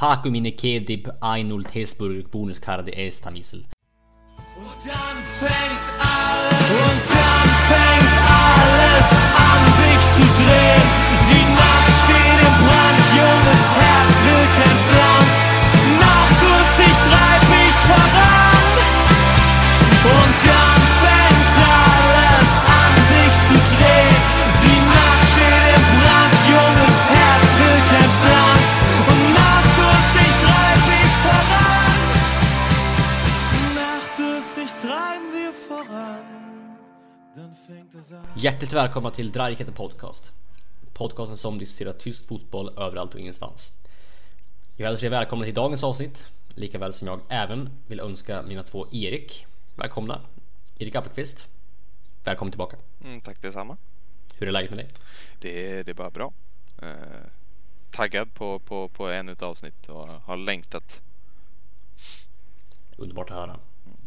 Paco mine Kedib Einul Tesburg Bonuskarte Estamissel. Und dann fängt alles, und dann fängt alles an sich zu drehen. Die Nacht steht im Brand, junges Herz wild entflammt. Hjärtligt välkomna till Dreiketen Podcast. Podcasten som diskuterar tysk fotboll överallt och ingenstans. Jag hälsar er välkomna till dagens avsnitt. Likaväl som jag även vill önska mina två Erik välkomna. Erik Appelqvist. Välkommen tillbaka. Mm, tack detsamma. Hur är läget med dig? Det är, det är bara bra. Eh, taggad på, på, på ännu ett avsnitt och har längtat. Underbart att höra.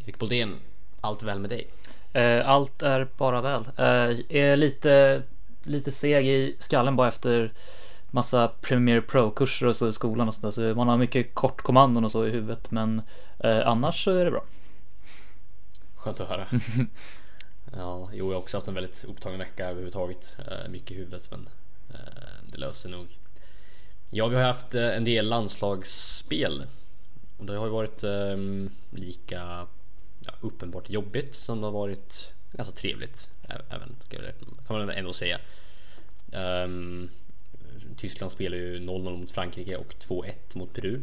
Erik Boldén, allt väl med dig? Eh, Allt är bara väl. Eh, Är lite, lite seg i skallen bara efter massa Premiere Pro-kurser och så i skolan och sådär. Så man har mycket kortkommandon och så i huvudet. Men eh, annars så är det bra. Skönt att höra. ja, jo, jag har också haft en väldigt upptagen vecka överhuvudtaget. Mycket i huvudet, men det löser nog. Ja, vi har haft en del landslagsspel. Och det har ju varit eh, lika ja, uppenbart jobbigt som det har varit ganska trevligt. Även, kan man ändå säga. Um, Tyskland spelar ju 0-0 mot Frankrike och 2-1 mot Peru.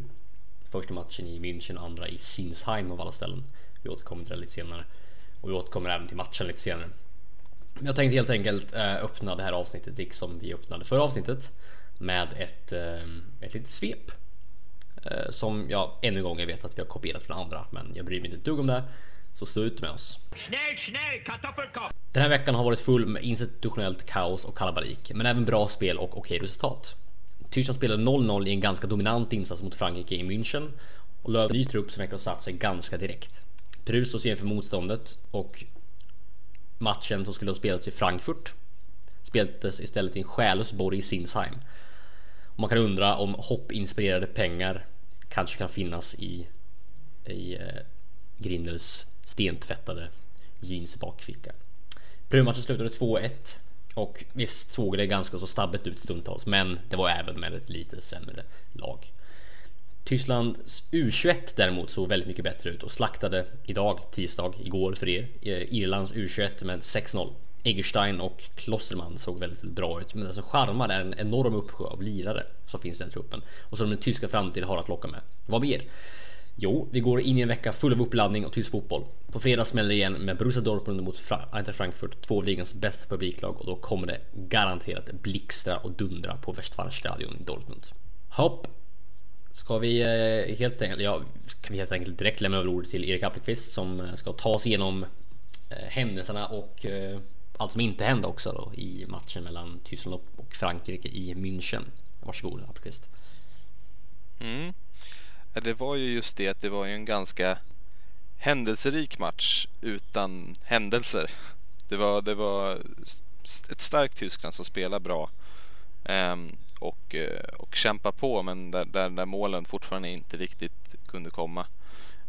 Första matchen i München, och andra i Sinsheim av alla ställen. Vi återkommer till det lite senare. Och vi återkommer även till matchen lite senare. Men Jag tänkte helt enkelt öppna det här avsnittet liksom vi öppnade förra avsnittet. Med ett, ehm, ett litet svep. Ehm, som jag ännu en gång jag vet att vi har kopierat från andra. Men jag bryr mig inte ett dugg om det. Så stå ut med oss. Den här veckan har varit full med institutionellt kaos och kalabalik, men även bra spel och okej resultat. Tyskland spelade 0-0 i en ganska dominant insats mot Frankrike i München och Löw en ny trupp som verkar ha satt sig ganska direkt. Peru står sen för motståndet och matchen som skulle ha spelats i Frankfurt spelades istället i en själlös borg i Sinsheim. Och man kan undra om hoppinspirerade pengar kanske kan finnas i, i eh, Grindels stentvättade jeans bakficka. Prövmatchen slutade 2-1 och visst såg det ganska så stabbigt ut stundtals, men det var även med ett lite sämre lag. Tysklands U21 däremot såg väldigt mycket bättre ut och slaktade idag, tisdag, igår för er, eh, Irlands U21 med 6-0. Eggerstein och Klosterman såg väldigt bra ut, men det som charmar är en enorm uppsjö av lirare som finns i den truppen och som den tyska framtiden har att locka med. Vad mer? Jo, vi går in i en vecka full av uppladdning och tysk fotboll. På fredag smäller det igen med Borussia Dortmund mot Fra- Eintracht Frankfurt, två av ligans bästa publiklag och då kommer det garanterat blixtra och dundra på Westfalenstadion i Dortmund. Hopp! Ska vi eh, helt enkelt, ja, kan vi helt enkelt direkt lämna över ordet till Erik Appelqvist som eh, ska ta oss igenom eh, händelserna och allt som inte hände också då i matchen mellan Tyskland och- och Frankrike i München. Varsågod Appelqvist. Mm. Det var ju just det att det var ju en ganska händelserik match utan händelser. Det var, det var ett starkt Tyskland som spelar bra ehm, och, eh, och kämpa på men där, där, där målen fortfarande inte riktigt kunde komma.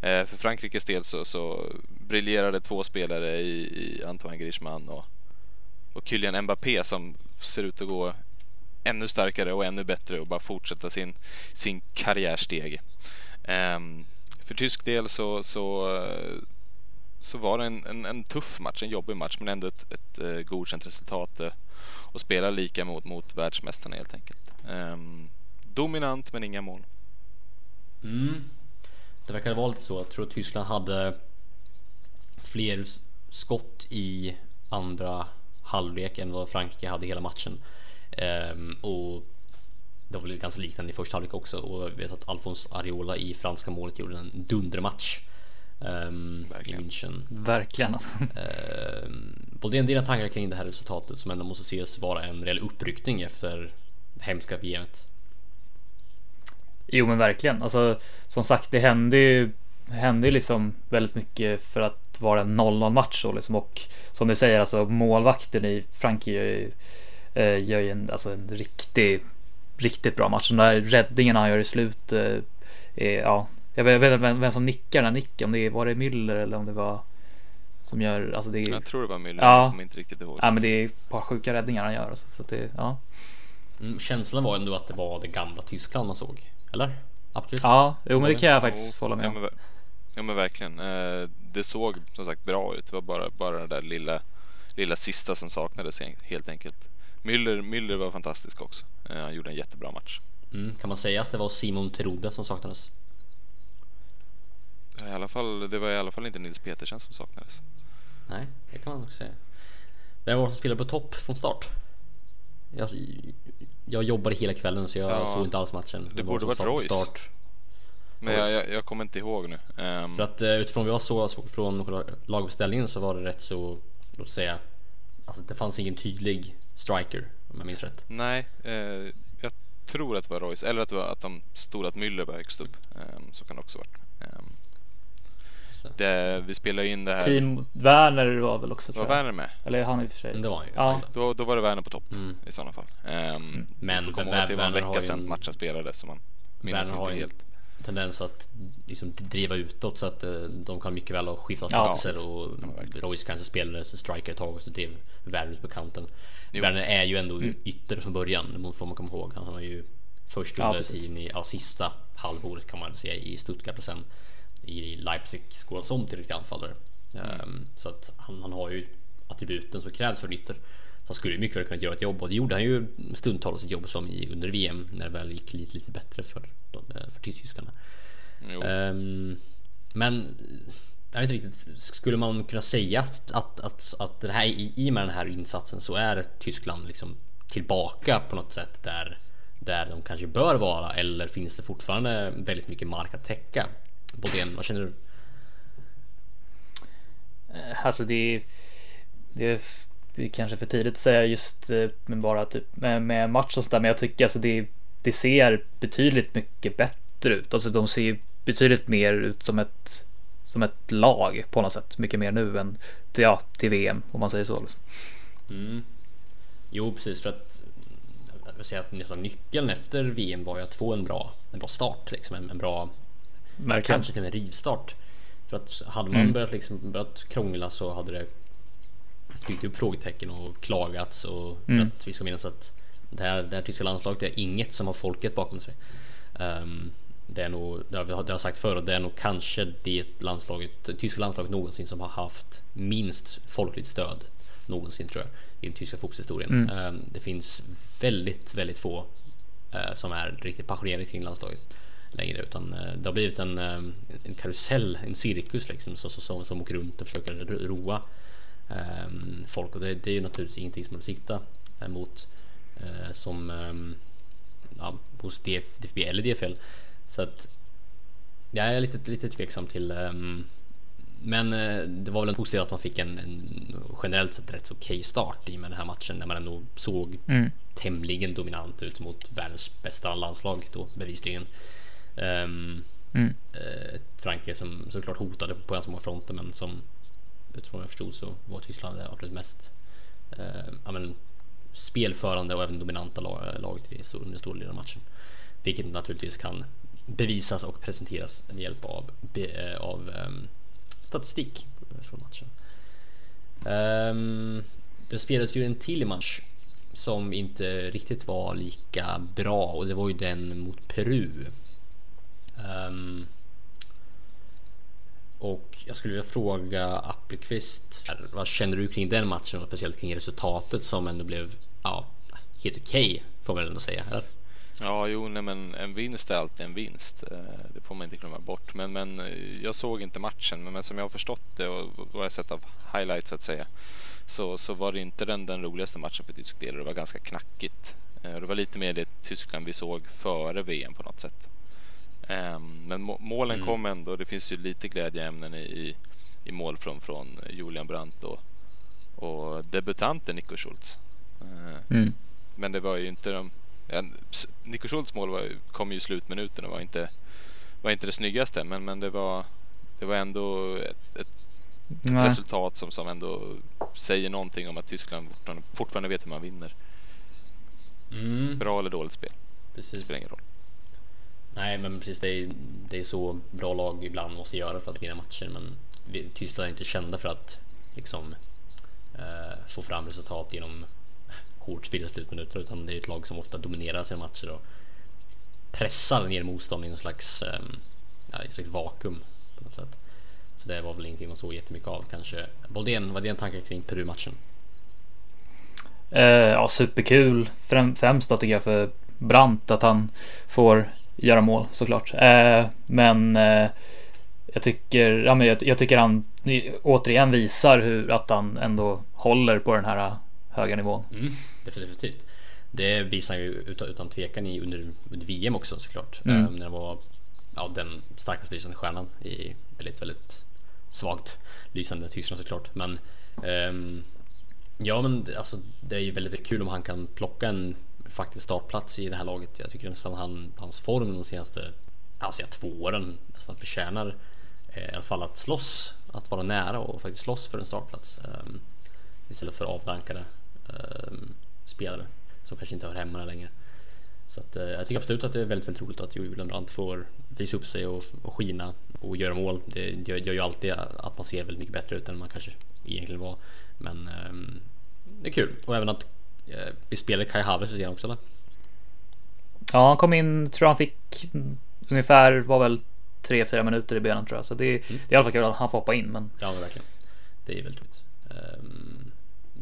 Eh, för Frankrikes del så, så briljerade två spelare i, i Antoine Griezmann och, och Kylian Mbappé som ser ut att gå ännu starkare och ännu bättre och bara fortsätta sin, sin karriärsteg. Ehm, för tysk del så, så, så var det en, en, en tuff match, en jobbig match men ändå ett, ett eh, godkänt resultat eh, och spela lika mot, mot världsmästarna helt enkelt. Ehm, dominant men inga mål. Mm. Det verkar vara lite så. Jag tror att Tyskland hade fler skott i andra halvlek än vad Frankrike hade hela matchen. Ehm, och det var väl ganska liknande i första halvlek också och jag vet att Alphonse Areola i franska målet gjorde en dundermatch. Um, I Verkligen. München. Verkligen alltså. Um, Boldén, dina tankar kring det här resultatet som ändå måste ses vara en reell uppryckning efter hemska VMet? Jo men verkligen. Alltså som sagt det hände ju hände ju liksom väldigt mycket för att vara en 0-0 match så liksom och som du säger alltså målvakten i Frankrike gör ju, eh, gör ju en, alltså en riktig riktigt bra match. De där räddningarna han gör i slutet. Eh, är, ja, jag vet inte vem, vem som nickar den här nicken. Om det var det Müller eller om det var som gör, alltså det är, Jag tror det var Müller, Ja. jag kommer inte riktigt ihåg. ja, men det är ett par sjuka räddningar han gör. Alltså, så att det, ja. Mm, känslan var ändå att det var det gamla Tyskland man såg. Eller? Appelqvist? ja, jo men det kan jag faktiskt hålla med ja, om. men, ver- ja men verkligen. Eh, Det såg som sagt bra ut. Det var bara, bara det där lilla, lilla sista som saknades helt enkelt. Müller, Müller var fantastisk också. Eh, Han gjorde en jättebra match. Mm, kan man säga att det var Simon Terodde som saknades? I alla fall, det var i alla fall inte Nils Petersen som saknades. Nej, det kan man också säga. Vem var det som spelade på topp från start? Jag, jag jobbade hela kvällen så jag Ja, såg inte alls matchen. det borde varit Royce. Start. Men jag, jag, jag kommer inte ihåg nu. Ehm, För att eh, utifrån vad jag såg, såg från laguppställningen så var det rätt så, låt säga, alltså det fanns ingen tydlig striker om jag minns rätt. Nej, eh, jag tror att det var Royce. Eller att, det var, att de stod att Müller var högst upp. Ehm, så kan det också varit. Ehm, Så. det, vi spelade in det här. Team Werner var väl också var. Werner med? Eller han i och för sig. Det var han ju. Ja. Då, då var det Werner på topp Mm. i sådana fall. Ehm, Men det var en vecka sedan en- matchen spelades. Så man Werner har ju helt. En tendens att liksom driva utåt så att eh, de kan mycket väl ha skiftat Ja, platser och Ja. Royce kanske spelade striker ett tag och så drev Werner ut på kanten. Jo. Werner är ju ändå Mm. ytter från början, det får man komma ihåg. Han var ju först Ja, under precis. tiden i ja, sista halvåret kan man säga i Stuttgart och sen i Leipzig skolades om till riktig anfallare. Mm. Ehm, så att han, han har ju attributen som krävs för en ytter. Han skulle ju mycket väl kunna göra ett jobb och det gjorde han ju stundtals ett jobb som i, under VM när det väl gick lite, lite bättre för, för tyskarna. Ehm, men jag vet inte riktigt, skulle man kunna säga att, att, att, att det här, i, i och med den här insatsen så är Tyskland liksom tillbaka på något sätt där, där de kanske bör vara eller finns det fortfarande väldigt mycket mark att täcka? Bodén, vad känner du? Eh, Alltså det är, det är det är kanske för tidigt att säga just eh, med bara typ med, med match och sådär men jag tycker alltså det, det ser betydligt mycket bättre ut. Alltså de ser ju betydligt mer ut som ett som ett lag på något sätt. Mycket mer nu än till, ja, till VM om man säger så. Liksom. Mm. Jo precis för att jag säga att nästan nyckeln efter VM var ju att få en bra, en bra start liksom, en, en bra Verkligen. Kanske till och med rivstart. För att hade man Mm. börjat, liksom, börjat krångla så hade det dykt upp frågetecken och klagats och för Mm. att vi ska minnas att det här, det här tyska landslaget är inget som har folket bakom sig. Ehm, det är nog, det har, jag sagt förr, det är nog kanske det landslaget, det tyska landslaget någonsin som har haft minst folkligt stöd någonsin tror jag i den tyska fotbollshistorien. Mm. Ehm, det finns väldigt, väldigt få eh, som är riktigt passionerade kring landslaget längre utan eh, det har blivit en, eh, en karusell, en cirkus liksom som, som, som åker runt och försöker ro- roa folk och det, det är ju naturligtvis ingenting som man vill sikta eh, mot eh, som eh, ja, hos DF, DFB eller DFL så att jag är lite, lite tveksam till ehm, men eh, det var väl en positivt att man fick en, en generellt sett rätt så okej start i med den här matchen där man ändå såg Mm. tämligen dominant ut mot världens bästa landslag då bevisligen. Um, Mm. ett Frankrike som såklart hotade på ganska många fronter men som utifrån vad jag förstod så var Tyskland det absolut mest eh, men, spelförande och även dominanta lag- laget i under stor del av matchen. Vilket naturligtvis kan bevisas och presenteras med hjälp av, be, eh, av ehm, statistik från matchen. Um, det spelades ju en till match som inte riktigt var lika bra och det var ju den mot Peru. Ehm, och jag skulle vilja fråga Appelqvist, vad känner du kring den matchen och speciellt kring resultatet som ändå blev ja, helt okej får man ändå säga. Eller? Ja, jo, nej, men en vinst är alltid en vinst. Eh, det får man inte glömma bort. Men, men eh, jag såg inte matchen, men, men som jag har förstått det och vad jag sett av highlights så att säga, så, så var det inte den, den roligaste matchen för tysk del. Det var ganska knackigt. Eh, det var lite mer det Tyskland vi såg före VM på något sätt. Ehm, Men må- målen Mm. kom ändå. Det finns ju lite glädjeämnen i, i, mål från, från Julian Brandt och, och debutanten Nico Schultz. Eh, Mm. men det var ju inte de... Ja, Nico Schultz mål var, kom ju i slutminuten och var inte, var inte det snyggaste men, men det, var, det var ändå ett, ett Nej. resultat som, som ändå säger någonting om att Tyskland fortfarande, fortfarande vet hur man vinner. Mm. Bra eller dåligt spel. Det precis. spelar ingen roll. Nej, men precis. Det är, det är så bra lag ibland måste göra för att vinna matcher. Men Tyskland är inte kända för att liksom eh, få fram resultat genom hårt spel i slutminuter, utan det är ett lag som ofta dominerar sina matcher och pressar ner motstånd i en slags, eh, ja, en slags vakuum på något sätt. Så det var väl ingenting man såg jättemycket av kanske. Boldén, vad är din tanke kring Peru-matchen? Eh, ja, superkul. Främst då tycker jag för Brandt att han får göra mål såklart. Eh, men eh, jag tycker, ja, men jag, jag tycker han återigen visar hur att han ändå håller på den här höga nivån. Mm, definitivt. Det visar ju utan, utan tvekan i under, under VM också såklart. Mm. Um, när han var ja, den starkast lysande stjärnan i väldigt, väldigt svagt lysande Tyskland såklart. Men um, ja, men alltså, det är ju väldigt, väldigt kul om han kan plocka en faktiskt startplats i det här laget. Jag tycker nästan han, hans form de senaste alltså, två åren nästan förtjänar eh, i alla fall att slåss, att vara nära och faktiskt slåss för en startplats. Um, istället för avdankade um, spelare som kanske inte hör hemma där längre. Så att, eh, jag tycker absolut att det är väldigt, väldigt roligt att Joel Brandt får visa upp sig och, och skina och göra mål. Det gör, gör ju alltid att man ser väldigt mycket bättre ut än man kanske egentligen var. Men ehm, det är kul och även att vi spelade Kai Havertz lite grann också eller? Ja, han kom in, tror han fick ungefär, var väl 3-4 minuter i benen tror jag. Så det, det är i alla fall kul att han får hoppa in. Men Ja, men verkligen. Det är väldigt roligt. Ehm,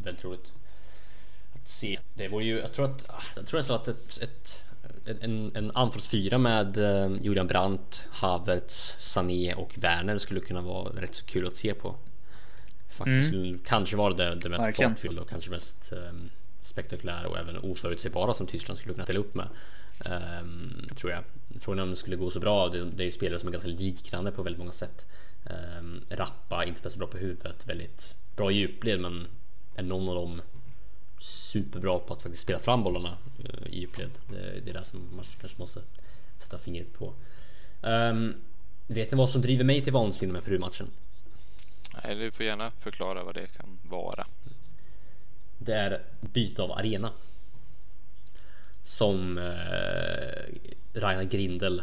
väldigt roligt att se. Det vore ju, jag tror att, ah, jag tror nästan att ett, ett, en, en anfallsfyra med eh, Julian Brandt, Havertz, Sané och Werner skulle kunna vara rätt så kul att se på. Faktiskt skulle kanske vara det, det mest fartfyllda och kanske mest ehm, spektakulära och även oförutsägbara som Tyskland skulle kunna ställa upp med. Um, tror jag. Frågan är om det skulle gå så bra. Det, det är ju spelare som är ganska liknande på väldigt många sätt. Um, rappa, inte speciellt bra på huvudet, väldigt bra i djupled men är någon av dem superbra på att faktiskt spela fram bollarna eh, i djupled. Det, det är det som man kanske måste sätta fingret på. Um, vet ni vad som driver mig till vansinne med Peru-matchen? Nej, du får gärna förklara vad det kan vara. Det är byte av arena. Som eh, Rainer Grindel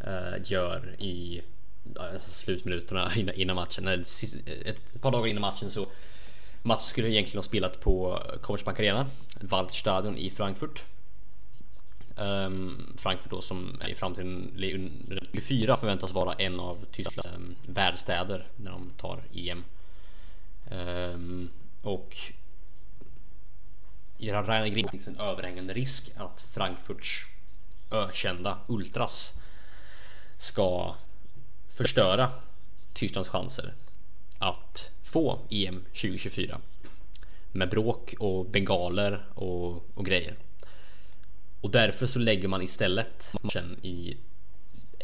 eh, gör i eh, slutminuterna innan, innan matchen. Eller, eh, ett, ett par dagar innan matchen så matchen skulle egentligen ha spelat på Commerzbank Arena, Waldstadion i Frankfurt. Um, Frankfurt då som i framtiden 24 förväntas vara en av Tysklands ehm, um, värdstäder när de tar EM. Um, ehm, och Göran Rainer Grimm finns en överhängande risk att Frankfurts ökända Ultras ska förstöra Tysklands chanser att få EM 2024 med bråk och bengaler och, och grejer. Och därför så lägger man istället matchen i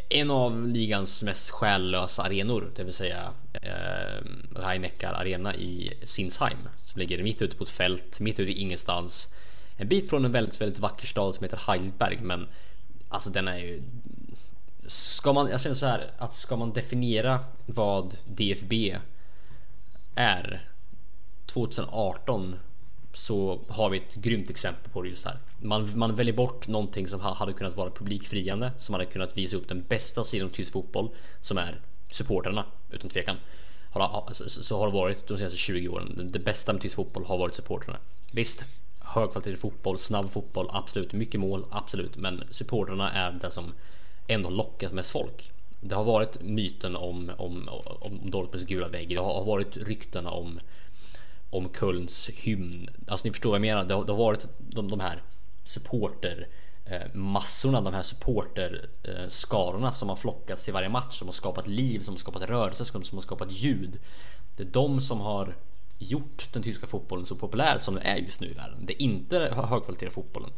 en av ligans mest själlösa arenor, det vill säga eh, Rheineckar Arena i Sinsheim som ligger mitt ute på ett fält, mitt ute i ingenstans. En bit från en väldigt, väldigt vacker stad som heter Heidelberg, men alltså den är ju Ska man, jag känner så här att ska man definiera vad DFB är 2018 så har vi ett grymt exempel på det just här. Man, man väljer bort någonting som hade kunnat vara publikfriande, som hade kunnat visa upp den bästa sidan av tysk fotboll, som är supportrarna utan tvekan. Så, har det varit de senaste 20 åren. Det- bästa med tysk fotboll har varit supportrarna. Visst, högkvalitativ fotboll, snabb fotboll, absolut. Mycket mål, absolut. Men supportrarna är det som ändå lockat mest folk. Det har varit myten om, om, om Dortmunds gula vägg. Det har varit ryktena om om Kölns hymn. Alltså ni förstår vad jag menar. Det har, det har varit de, de här supporter eh, massorna, de här supporterskarorna eh, som har flockats till varje match, som har skapat liv, som har skapat rörelse, som, har skapat ljud. Det är de som har gjort den tyska fotbollen så populär som den är just nu i världen. Det är inte högkvalitativ högkvalitativa fotbollen.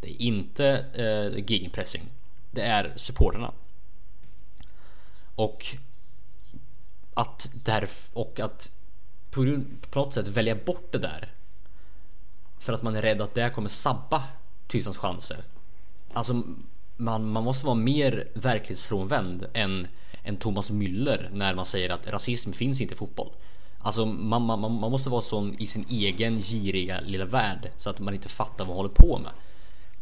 Det är inte eh, gegenpressing. Det är supporterna. Och att därf och att på, grund, på något sätt välja bort det där för att man är rädd att det kommer sabba Tysklands chanser. Alltså man, man måste vara mer verklighetsfrånvänd än, än Thomas Müller när man säger att rasism finns inte i fotboll. Alltså man, man, man man måste vara sån i sin egen giriga lilla värld så att man inte fattar vad man håller på med.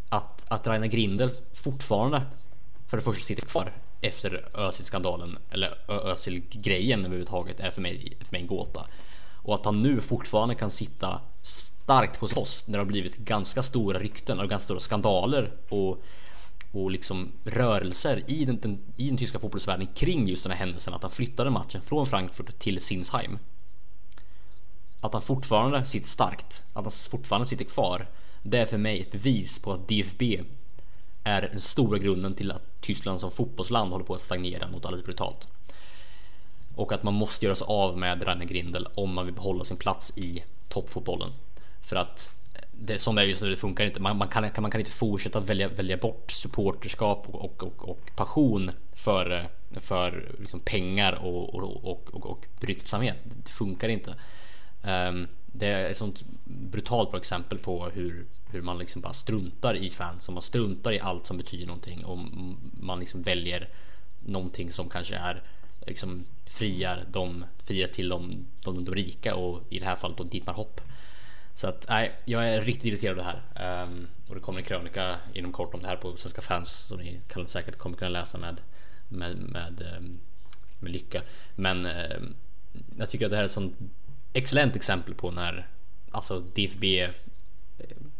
att, att Rainer Grindel fortfarande för det första sitter kvar efter Özil-skandalen eller Özil-grejen överhuvudtaget är för mig, för mig en gåta. Och att han nu fortfarande kan sitta starkt på post när det har blivit ganska stora rykten och ganska stora skandaler och, och liksom rörelser i den, den, i den tyska fotbollsvärlden kring just den här händelsen att han flyttade matchen från Frankfurt till Sinsheim. Att han fortfarande sitter starkt, att han fortfarande sitter kvar. Det är för mig ett bevis på att DFB är den stora grunden till att Tyskland som fotbollsland håller på att stagnera något alldeles brutalt. Och att man måste göra sig av med Rainer Grindel om man vill behålla sin plats i toppfotbollen. För att det, som det är just nu, det funkar inte. Man, man, kan, man kan inte fortsätta att välja, välja bort supporterskap och, och, och, och passion för, för liksom pengar och, och, och, och, och bryktsamhet. Det funkar inte. Um, det är ett sånt brutalt bra exempel på hur, hur man liksom bara struntar i fans och man struntar i allt som betyder någonting och man liksom väljer någonting som kanske är liksom friar de friar till de, de, de rika och i det här fallet då Dietmar Hopp. Så att nej, jag är riktigt irriterad av det här um, och det kommer en krönika inom kort om det här på Svenska fans som ni kan säkert kommer kunna läsa med med, med, ehm, med lycka. Men um, jag tycker att det här är ett sånt excellent exempel på när alltså DFB eh,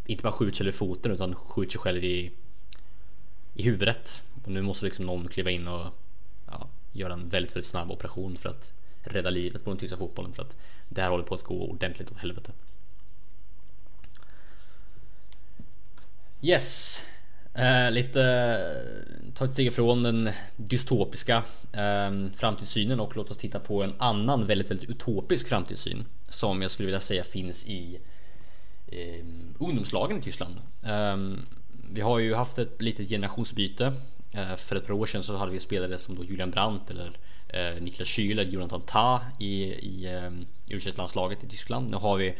inte bara skjuter sig i foten utan skjuter sig själv i, i huvudet. Och nu måste liksom någon kliva in och göra en väldigt, väldigt snabb operation för att rädda livet på den tyska fotbollen för att det här håller på att gå ordentligt åt helvete. Yes, eh, lite eh, ta ett steg ifrån den dystopiska eh, framtidssynen och låt oss titta på en annan väldigt, väldigt utopisk framtidssyn som jag skulle vilja säga finns i eh, ungdomslagen i Tyskland. Eh, vi har ju haft ett litet generationsbyte. Eh, för ett par år sedan så hade vi spelare som då Julian Brandt eller eh, Niklas Kühler, Jonathan Ta i, i eh, u landslaget i Tyskland. Nu har vi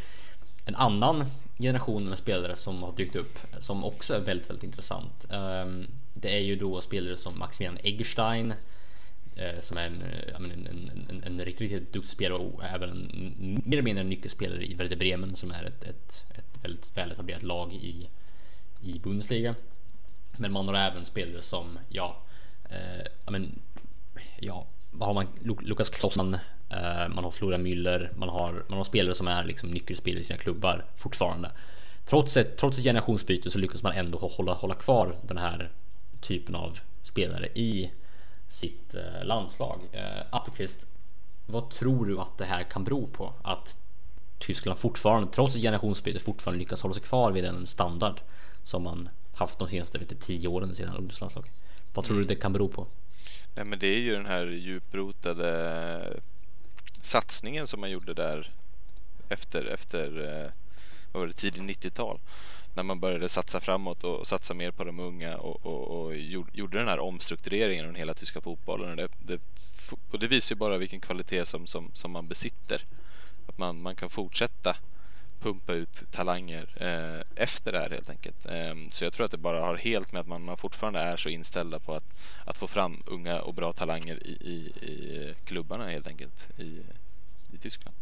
en annan generation med spelare som har dykt upp som också är väldigt, väldigt intressant. Ehm, det är ju då spelare som Maximilian Eggerstein som är en, en, en, en, en riktigt, riktigt duktig spelare och även en, mer eller mindre en nyckelspelare i Werder Bremen som är ett, ett, ett väldigt väletablerat lag i, i Bundesliga. Men man har även spelare som, ja, eh, men, ja, vad har man? Lukas Klossman, eh, man har Florian Müller, man har, man har spelare som är liksom nyckelspelare i sina klubbar fortfarande. Trots ett, trots ett generationsbyte så lyckas man ändå hålla, hålla kvar den här typen av spelare i sitt eh, landslag. Eh, Appelqvist, vad tror du att det här kan bero på? Att Tyskland fortfarande, trots generationsbyte, fortfarande lyckas hålla sig kvar vid en standard som man haft de senaste vet du, tio åren sedan ungdomslandslag. Vad tror mm. du det kan bero på? Nej, men det är ju den här djuprotade satsningen som man gjorde där efter, efter eh, vad var det, tidigt 90-tal när man började satsa framåt och satsa mer på de unga och, och, och gjorde den här omstruktureringen av hela tyska fotbollen. Och det, det, och det visar ju bara vilken kvalitet som, som, som man besitter. Att man, man kan fortsätta pumpa ut talanger eh, efter det här helt enkelt. Eh, så jag tror att det bara har helt med att man, man fortfarande är så inställda på att, att få fram unga och bra talanger i, i, i klubbarna helt enkelt i, i Tyskland.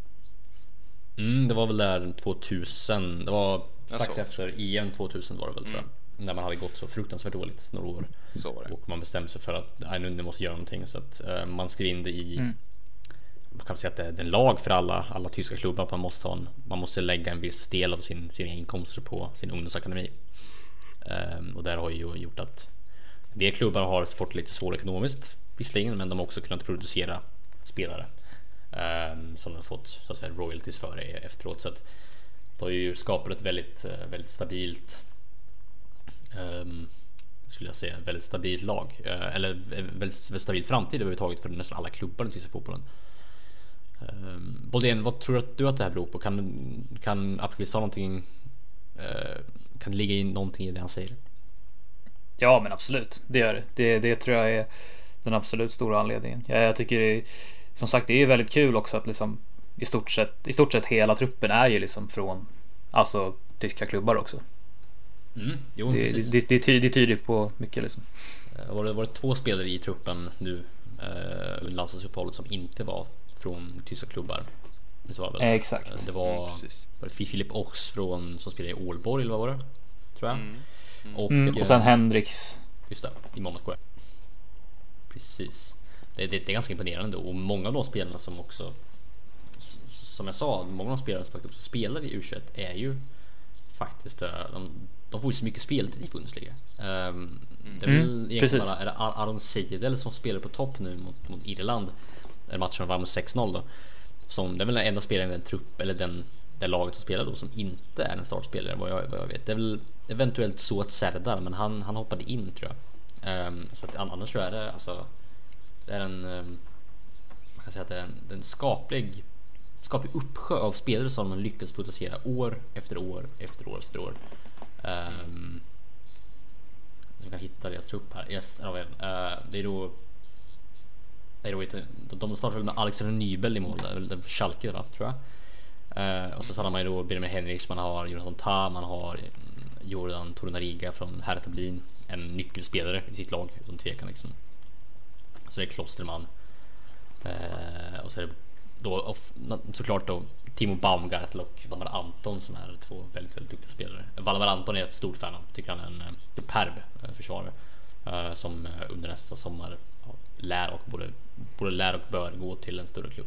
Mm, det var väl där 2000, det var strax efter EM 2000 var det väl tror jag. Mm. När man hade gått så fruktansvärt dåligt några år. Så var det. Och man bestämde sig för att nej, nu, nu måste göra någonting så att eh, man skrev in det i mm man kan säga att det är en lag för alla, alla tyska klubbar att man måste, ha en, man måste lägga en viss del av sin, sina inkomster på sin ungdomsakademi. Um, och där har ju gjort att en del klubbar har fått lite svårt ekonomiskt visserligen, men de har också kunnat producera spelare um, som de har fått så att säga, royalties för efteråt. Så att det har ju skapat ett väldigt, eh, väldigt stabilt um, skulle jag säga, väldigt stabilt lag eh, eller eh, väldigt, väldigt stabil framtid överhuvudtaget för nästan alla klubbar i tyska fotbollen. Um, Boldén, vad tror du att det här beror på? Kan, kan Appelqvist ha någonting? Uh, kan det ligga i någonting i det han säger? Ja, men absolut, det gör det. Det, det tror jag är den absolut stora anledningen. Jag, jag tycker det som sagt, det är väldigt kul också att liksom i stort sett, i stort sett hela truppen är ju liksom från alltså tyska klubbar också. Mm, jo, det, det, det, det, tyder, det tyder på mycket liksom. Eh, var det, var det två spelare i truppen nu eh, under landslagsuppehållet som inte var från tyska klubbar. Det var väl, exakt. Det var, mm, var det Filip Ox från, som spelade i Ålborg eller vad var det? Tror jag. Mm. Och, Mm, och sen eh, Hendrix. Just det, i Monaco. Precis. Det, det, det är ganska imponerande och många av de spelarna som också som jag sa, många av de spelarna som faktiskt också spelar i U21 är ju faktiskt eh, de, de får ju så mycket speltid i Bundesliga. Um, det är väl Mm, egentligen precis. bara är Aron Seidel som spelar på topp nu mot, mot Irland. Matchen vann med 6-0 då. Som, det är väl den enda spelaren i den trupp eller den det laget som spelar då som inte är en startspelare vad jag, vad jag vet. Det är väl eventuellt så att Serdar men han, han hoppade in tror jag. Um, så att annars så är det alltså det är en ehm, um, man kan säga att det är en, det är en skaplig skaplig uppsjö av spelare som man lyckas producera år efter år efter år efter år. Um, som kan hitta deras trupp här. Yes, uh, det är då det inte, de- startade startar väl med Alexander Nybel i mål, den för Schalke va, tror jag. Uh, och så har man ju då Benjamin Henriks, man har Jonathan Tah, man har mm, Jordan Torunariga från Hertha Berlin. En nyckelspelare i sitt lag utan tvekan liksom. Så det är Klosterman. Uh, och så är det då of- såklart då Timo Baumgartel och Valdemar Anton som är två väldigt, väldigt duktiga spelare. Valdemar Anton är jag ett stort fan av. Tycker han är en eh, superb försvarare. Uh, som under nästa sommar lär och både, både lär och bör gå till en större klubb.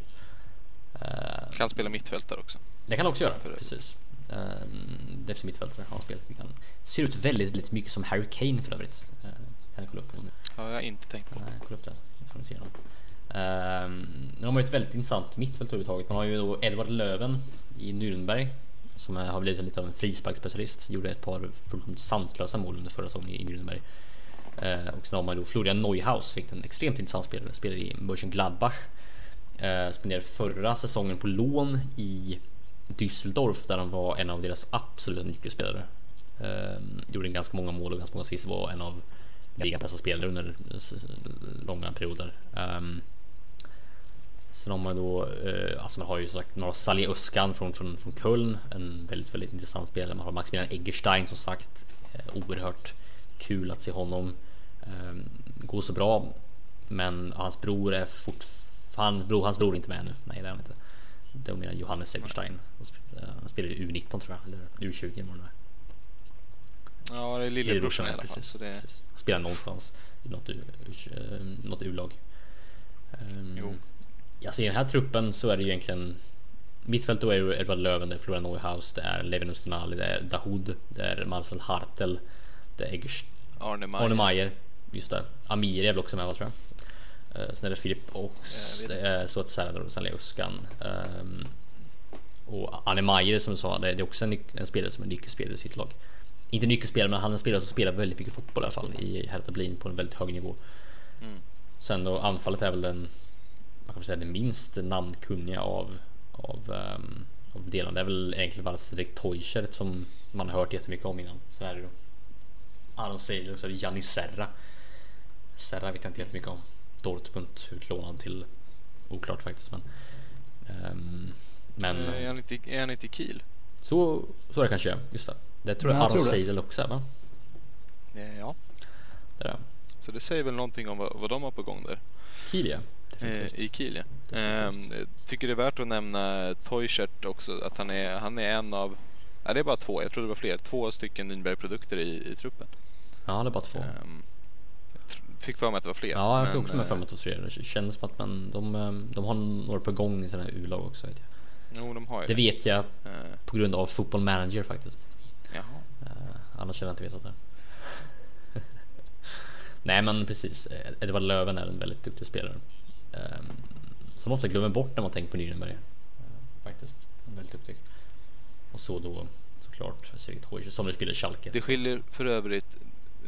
Eh, Kan spela mittfältare också. det kan han också göra, För precis. Defensiv mittfältare har spelat lite grann. Ser ut väldigt, väldigt mycket som Harry Kane för övrigt. Uh, kan jag kolla upp nu? Ja, jag har inte tänkt på. Nej, kolla upp det. Får ni se. Um, de har ju ett väldigt intressant mittfält överhuvudtaget. Man har ju då Edward Löven i Nürnberg som har blivit lite av en frisparksspecialist. Gjorde ett par fullkomligt sanslösa mål under förra säsongen i Nürnberg. Eh, och sen har man då Florian Neuhaus, fick en extremt intressant spelare. Spelar i Mönchengladbach. Uh, eh, spenderade förra säsongen på lån i Düsseldorf där han var en av deras absoluta nyckelspelare. Eh, gjorde ganska många mål och ganska många assist. Var en av ligans bästa spelare under långa perioder. Ehm, sen har man då, uh, alltså man har ju sagt några Salih Özcan från, från, från Köln, en väldigt, väldigt intressant spelare. Man har Maximilian Eggerstein som sagt, oerhört kul att se honom um, gå så bra. Men hans bror är fortfarande, hans bror är inte med nu. Nej, det är han inte. Det menar Johannes Eggerstein. Han eh, spelar ju U19 tror jag, eller U20 eller vad det. Ja, det är lillebrorsan i alla fall. Så det, precis. Han spelar någonstans i något, U- eh, något U-lag. Um, Jo. Alltså i den här truppen så är det ju egentligen Mittfält då är det Edvard Löven, det är Florian Neuhaus, det är Levin Ustinali, det är Dahoud, det är Marcel Hartel, det är Eggers, Arne Meyer. Arne Meyer, just det. Amir är väl också med va tror jag. Eh, Sen är det Filip Ox, är så att säga och sen Uskan. Um, och Arne Meyer som du sa, det är också en, spelare som är nyckelspelare i sitt lag. Inte nyckelspelare, men han är en spelare som spelar väldigt mycket fotboll i alla fall i Hertha Berlin på en väldigt hög nivå. Mm. Sen då anfallet är väl den, man kan väl säga det minst namnkunniga av, av, um, av delarna. Det är väl egentligen bara Cedric Teuchert som man har hört jättemycket om innan. Så är det då. Aron Seidel och så är det Gianni Serra. Serra vet jag inte jättemycket om. Dortmund utlånad till oklart faktiskt men. ehm, men Eh, Är han inte, är han inte i Kiel? så, så är det kanske just det. Det tror jag, Ja, jag Aron. Seidel också är va? Eh, Ja, Det är det. så det säger väl någonting om vad, vad de har på gång där. Kiel ja. Eh, Definitivt. I Kiel ja. Ehm, tycker det är värt att nämna Teuchert också. Att han är, han är en av, ja, det är bara två, jag tror det var fler. Två stycken Nürnberg-produkter i, i truppen. Ja, det är bara två. Tr- fick för mig att det var fler. Ja, jag fick också med eh, för mig att det var tre. Det känns som att man, de, ehm, de har några på gång i sina U-lag också. Vet jag. Jo, de har ju Det vet jag Eh, på grund av Football Manager faktiskt. jaha. Uh, annars hade jag inte vetat det. Nej men precis, Edvard Löven är en väldigt duktig spelare. Um, som ofta glömmer bort när man tänker på Nürnberg. Uh, faktiskt, väldigt duktig. Och så då såklart Cedric Teuchert som nu spelar Schalke. Det skiljer för övrigt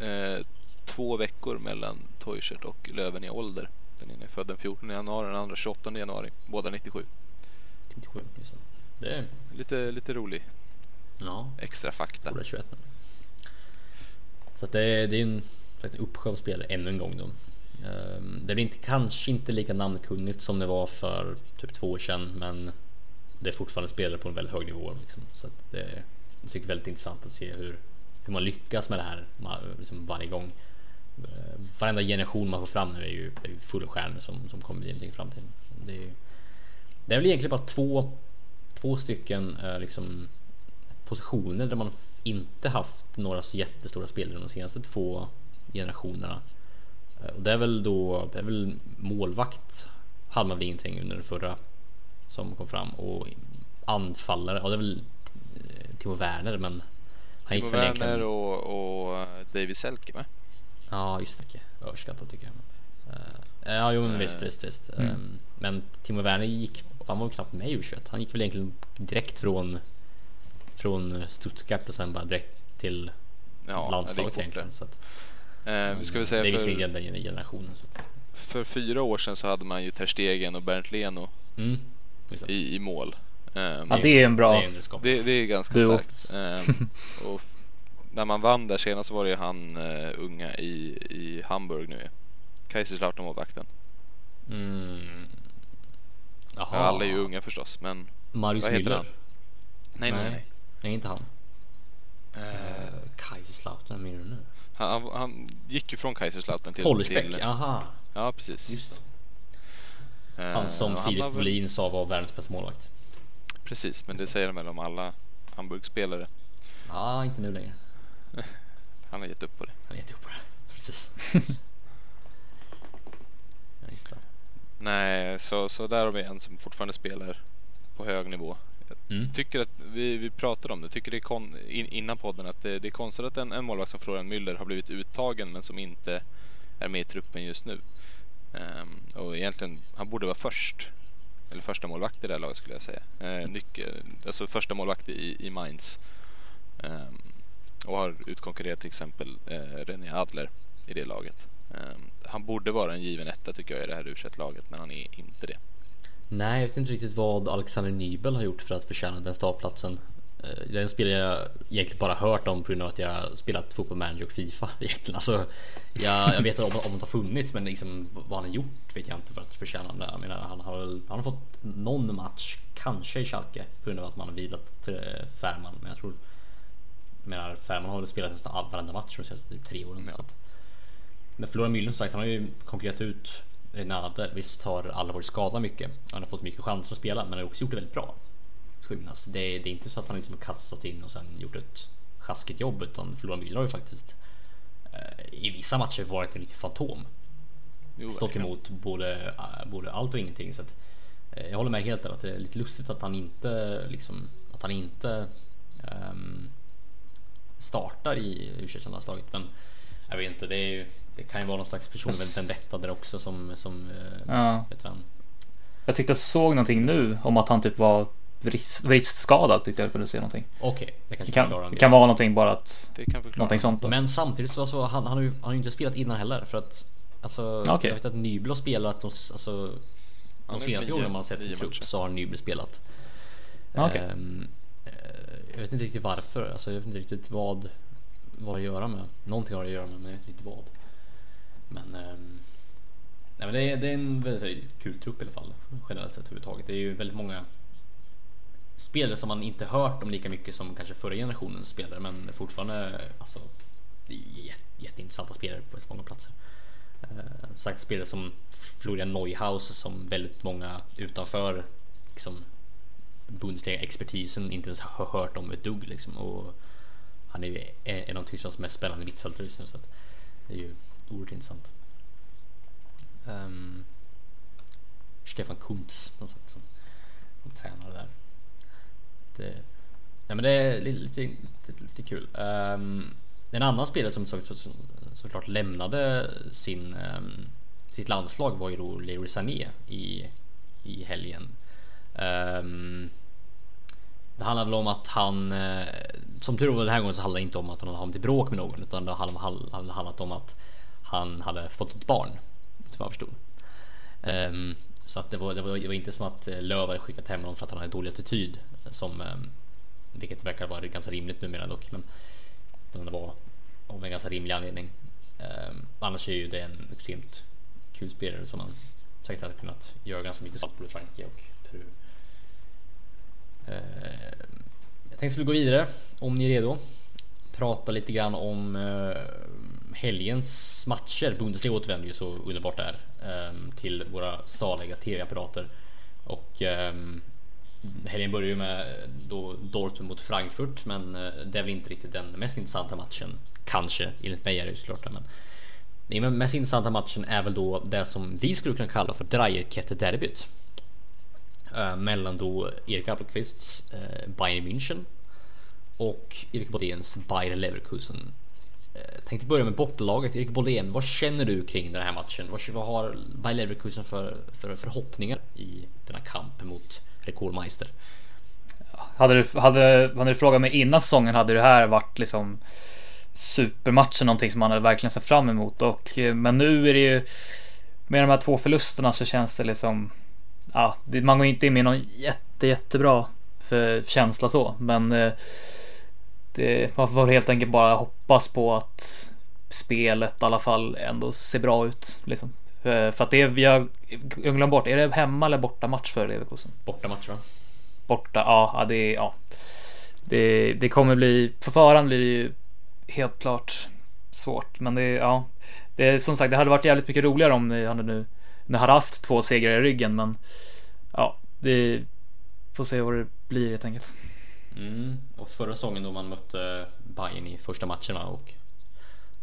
eh, två veckor mellan Teuchert och Löven i ålder. Den ena är född den 14 januari, den andra 28 januari. Båda 97. 97, just det. Är, Lite, lite rolig ja, extra fakta. Båda 21 nu. Så att det, är, det är en, uppsjö av spelare ännu en gång då. Ehm, Det är inte, kanske inte lika namnkunnigt som det var för typ två år sedan men det är fortfarande spelare på en väldigt hög nivå. Liksom. Så att det är, jag tycker väldigt intressant att se hur, hur man lyckas med det här liksom varje gång. Eh, varenda generation man får fram nu är ju, är ju full stjärnor som, som kommer bli någonting i framtiden. Det är, det är väl egentligen bara två, två stycken eh, liksom positioner där man inte haft några så jättestora spelare de senaste två generationerna. Eh, och det är väl då, det är väl målvakt hade man väl ingenting under den förra som kom fram och anfallare, ja det är väl Timo Werner men han Timo Werner och, och David Selke med. Ja just det, överskattat tycker jag. Eh, ja jo men visst, visst, visst. Mm. Eh, Men Timo Werner gick, han var knappt med i U21. Han gick väl egentligen direkt från Från Stuttgart och sen bara direkt till Ja, landslaget egentligen. Så att, Eh, vi ska väl det är säga visserligen för, den generationen. Så att, för fyra år sedan så hade man ju Ter Stegen och Bernt Leno mm, i, i mål. Ehm, Ja, det är en bra. Det är. Det, det är ganska Duo. starkt. Ehm, och när man vann där senast så var det ju han uh, unga i, i Hamburg nu Kaiserslautern målvakten. Mm. Jaha. Ja, alla är ju unga förstås men Marius Vad heter Müller. han? nej nej nej. Nej, inte han. Uh, Kaiserslautern, menar du nu? han, han, han gick ju från Kaiserslautern till... Pollersbäck, till aha. Ja precis. Just det. Han som Filip Wåhlin sa var världens bästa målvakt. Precis, men det säger de väl om alla Hamburgspelare. Ja, inte nu längre. Han har gett upp på det. Han är jätteupp på det. Precis. ja, just det. Nej, så, så där har vi en som fortfarande spelar på hög nivå. Mm. Tycker att vi, vi pratade om det, tycker det är kon, in, innan podden att det, det är konstigt att en, en målvakt som Florian Müller har blivit uttagen men som inte är med i truppen just nu. Ehm, och egentligen, han borde vara först. Eller första målvakt i det här laget skulle jag säga. Eh, nyckel, alltså första målvakt i, i Mainz. Eh, och har utkonkurrerat till exempel eh, René Adler i det laget. Eh, han borde vara en given etta tycker jag i det här u laget men han är inte det. Nej, jag vet inte riktigt vad Alexander Nybel har gjort för att förtjäna den startplatsen. Eh, den spelar jag egentligen bara hört om på grund av att jag spelat fotboll manager och Fifa egentligen. Alltså, jag, jag vet om, om det har funnits men liksom vad han har gjort vet jag inte för att förtjäna det. Jag menar, han, har, han har fått någon match, kanske i Schalke, på grund av att man har vilat till. Men jag tror jag menar, Färman har väl spelat nästan varenda match de senaste typ tre åren. Så att, men Florian Müller som sagt, han har ju konkurrerat ut Renade. Visst har alla varit skadade mycket. Han har fått mycket chanser att spela, men han har också gjort det väldigt bra. Ska minnas. Det, är- det är inte så att han liksom har kastat in och sen gjort ett sjaskigt jobb, utan Florian Müller har ju faktiskt eh, i vissa matcher varit en riktig fantom. Jo, Stått emot både, eh, både allt och ingenting. Så att, eh, jag håller med helt där att det är lite lustigt att han inte liksom att han inte ehm, startar i u landslaget Men jag vet inte, det, är ju, det kan ju vara någon slags personlig Fast- vendetta där också som, som eh, Ja. vet han. Jag tyckte jag såg någonting nu om att han typ var vrist, vristskadad tyckte jag kunde se någonting. Okej, det Det kanske kan, förklarar det kan vara någonting bara att Det kan förklara. någonting sånt då. Men samtidigt så alltså, han, han, har ju, han har ju inte spelat innan heller för att Alltså Okej. jag vet att Nybel har spelat de, alltså, de senaste gångerna man har sett en trupp så har Nybel spelat. Okej. Ehm, eh, jag vet inte riktigt varför, alltså jag vet inte riktigt vad vad det att göra med. Någonting har det att göra med, men jag vet inte riktigt vad. Men, ehm, nej, men det, är, det är en väldigt, väldigt kul trupp i alla fall generellt sett överhuvudtaget. Det är ju väldigt många spelare som man inte hört om lika mycket som kanske förra generationens spelare, men fortfarande alltså, det är jätte, jätteintressanta spelare på så många platser. Eh, sagt spelare som Florian Neuhaus som väldigt många utanför liksom, Bundesliga-expertisen inte ens har hört om ett dugg liksom. Och han är ju e-, en av Tysklands mest spännande mittfältare just nu så att det är ju oerhört intressant. Um, Stefan Kuntz på något sätt som, som tränare där. Det, eh, ja, men det är lite, lite, lite kul. Um, en annan spelare som, så, så, såklart lämnade sin, um, sitt landslag var ju då Leroy Sané i, i helgen. Um, det handlar väl om att han, eh, som tur var den här gången så handlar det inte om att han hade hamnat i bråk med någon utan det hade handlat om att han hade fått ett barn. Som jag förstod. Um, så att det var, det, var, det var inte som att eh, Löv hade skickat hem honom för att han hade dålig attityd. Som, eh, vilket verkar vara ganska rimligt numera dock. Men utan det var av en ganska rimlig anledning. Eh, annars är ju det en extremt kul spelare som man säkert hade kunnat göra ganska mycket sånt i Frankrike och Peru. Jag tänkte skulle gå vidare om ni är redo. Prata lite grann om helgens matcher. Bundesliga återvänder ju så underbart där Ehm, till våra saliga tv-apparater. Och ehm, helgen börjar ju med då Dortmund mot Frankfurt, men eh, det är väl inte riktigt den mest intressanta matchen. Kanske, enligt mig är det såklart det, men den mest intressanta matchen är väl då det som vi skulle kunna kalla för Dreierkette-derbyt. Eh, mellan då Erik Appelqvists eh, Bayern München och Erik Bodéns Bayer Leverkusen. Eh, tänkte börja med bortlaget. Erik Bolén, vad känner du kring den här matchen? Vad, har Bayer Leverkusen för, för förhoppningar i denna kamp mot rekordmeister? Hade du, hade, hade du frågat mig innan säsongen hade det här varit liksom supermatchen någonting som man hade verkligen sett fram emot och eh, men nu är det ju med de här två förlusterna så känns det liksom ja, man går inte in med någon jätte jättebra eh, känsla så men eh, det, man får helt enkelt bara hoppas på att spelet i alla fall ändå ser bra ut liksom. Eh, för att det är, vi har glömt bort, är det hemma eller borta match för Leverkusen? Borta match va? Borta, ja, det, ja. Det, det kommer bli, på förhand blir det ju helt klart svårt. Men det, ja. Det är som sagt, det hade varit jävligt mycket roligare om ni hade nu, ni hade haft två segrar i ryggen. Men ja, det får se vad det blir helt enkelt. Mm. Och förra säsongen då man mötte Bayern i första matcherna och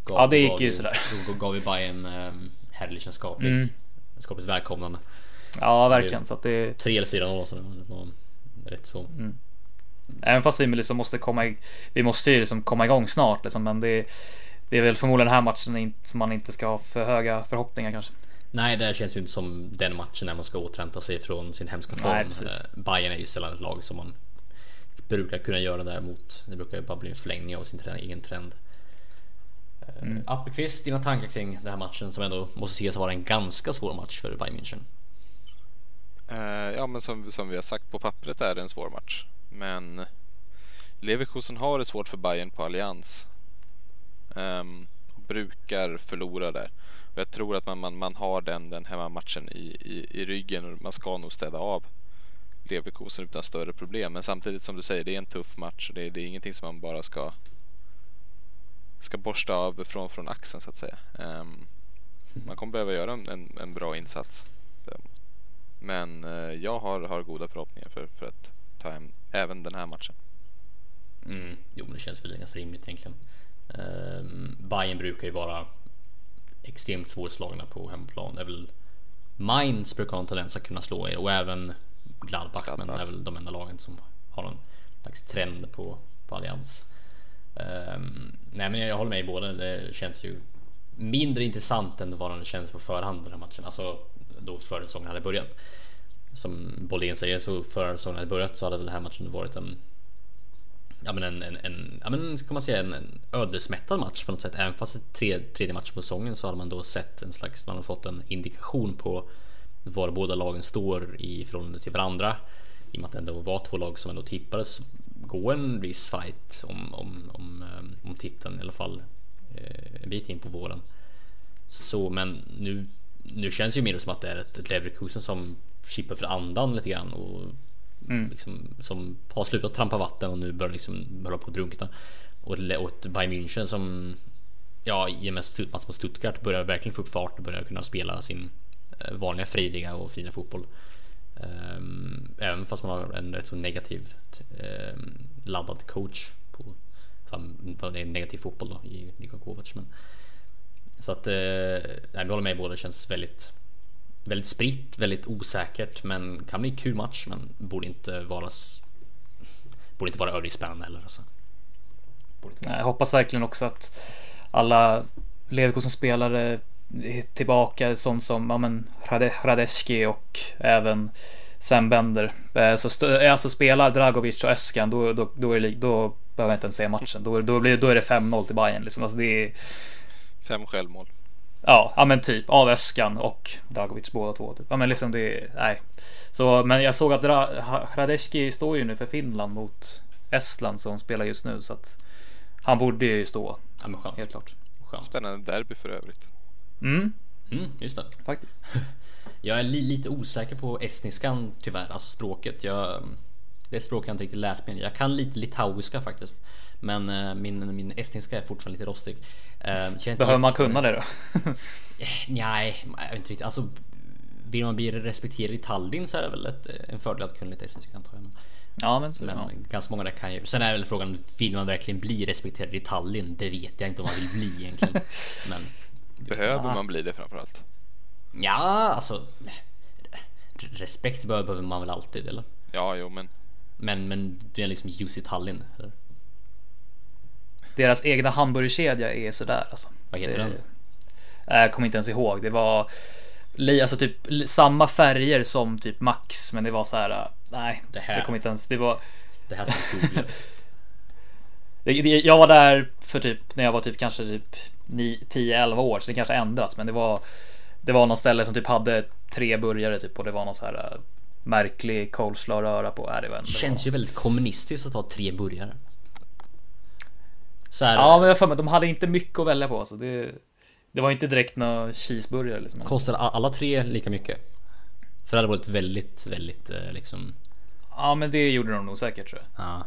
gav, Ja det gick ju sådär. Då gav vi Bayern um, herrlichenskapligt mm. skapligt välkomnande. Ja verkligen så att det 3 eller 4-0 så det var rätt så. Mm. Även fast vi liksom måste komma Vi måste ju liksom komma igång snart liksom, men det, det är väl förmodligen den här matchen som man inte ska ha för höga förhoppningar kanske. Nej, det känns ju inte som den matchen när man ska återhämta sig från sin hemska form. Nej, precis. Eh, Bayern är ju sällan ett lag som man brukar kunna göra däremot. Det brukar ju bara bli en förlängning av sin egen trend. Eh, mm. Appelqvist, dina tankar kring den här matchen som ändå måste ses vara en ganska svår match för Bayern München? Uh, ja, men som, som vi har sagt på pappret är det en svår match. Men Leverkusen har det svårt för Bayern på Allians. Um, brukar förlora där. Och jag tror att man, man, man har den, den hemmamatchen i, i, i ryggen och man ska nog städa av Leverkusen utan större problem. Men samtidigt som du säger, det är en tuff match. Det är, det är ingenting som man bara ska ska borsta av från, från axeln så att säga. Um, man kommer behöva göra en, en bra insats. Men uh, jag har, har goda förhoppningar för, för att ta hem även den här matchen. Mm, jo, men det känns väl ganska rimligt egentligen. Um, Bayern brukar ju vara extremt svårslagna på hemmaplan. Det är väl Mainz brukar ha en tendens att kunna slå er och även Gladbach, Gladbach. men är väl de enda lagen som har någon slags trend på, på allians. Um, nej, men jag håller med i båda. Det känns ju mindre intressant än vad det känns på förhand den här matchen, alltså då före säsongen hade börjat som Bolén säger så förra säsongen hade börjat så hade den här matchen varit en Ja men en, en, en ja men ska man säga en, en ödesmättad match på något sätt. Även fast det tre, tredje matchen på säsongen så hade man då sett en slags, man har fått en indikation på var båda lagen står i förhållande till varandra. I och med att det ändå var två lag som ändå tippades gå en viss fight om, om, om, eh, om titeln i alla fall eh, en bit in på våren. Så men nu, nu känns det ju mer som att det är ett, ett Leverkusen som chippar för andan lite grann och mm. liksom, som har slutat trampa vatten och nu börjar liksom hålla på att drunkna. Och, och ett Bayern München som ja, i och med match mot Stuttgart börjar verkligen få upp fart och börjar kunna spela sin Eh, vanliga frediga och fina fotboll. Ehm, även fast man har en rätt så negativt ehm, laddad coach på negativ fotboll då i Niko Kovac. Men, så att jag nej, håller med båda. Det känns väldigt väldigt spritt, väldigt osäkert, men kan bli en kul match, men borde inte vara borde inte vara övrigt spännande heller. Alltså. Jag hoppas verkligen också att alla Leverkusen spelare tillbaka, sånt som ja, men, Radeski och även Sven Bender. Eh, så alltså spelar Dragovic och Öskan då, då, då, är det, då behöver jag inte ens se matchen. Då, då, blir, då är det 5-0 till Bayern liksom. Alltså det är... Fem självmål. Ja, ja men typ av Öskan och Dagovic båda två. Typ. Ja men liksom det, nej. Så, men jag såg att Hradeski står ju nu för Finland mot Estland som spelar just nu så att han borde ju stå. Ja men skönt. Helt klart. Skönt. Spännande derby för övrigt. Mm. Mm, just det. Faktiskt. jag är li lite osäker på estniskan tyvärr, alltså språket. Jag, det språk jag inte riktigt lärt mig. Jag kan lite litauiska faktiskt. Men uh, min, min estniska är fortfarande lite rostig. Uh, Behöver man kunna det då? nej, jag vet inte riktigt. Alltså, vill man bli respekterad i Tallinn så är det väl ett, en fördel att kunna lite estniska antar jag. Ja men så, men ja. ganska många där kan ju. Sen är väl frågan, vill man verkligen bli respekterad i Tallinn? Det vet jag inte om man vill bli egentligen. Men Behöver man bli det framförallt? ja, alltså. Respekt behöver man väl alltid eller? Ja, jo, men Men, men det är liksom just i Tallinn. Eller? Deras egna hamburgerkedja är sådär alltså. Vad heter det, den? Jag kommer inte ens ihåg. Det var alltså typ samma färger som typ Max, men det var så här. äh, Nej, Det det, här. kommer inte ens. Det var. Det här som. Det, det, jag var där för typ när jag var typ kanske typ 10-11 år, så det kanske ändrats, men det var. Det var någon ställe som typ hade tre burgare typ och det var någon så här äh, märklig coleslaw röra på. Äh, det var, det Känns ju väldigt kommunistiskt att ha tre burgare. Så här, Ja, men jag för mig de hade inte mycket att välja på, så det. Det var inte direkt några cheeseburgare liksom. Kostar a- alla tre lika mycket? För det hade varit väldigt, väldigt eh, liksom... Ja, men det gjorde de nog säkert tror jag. Ja.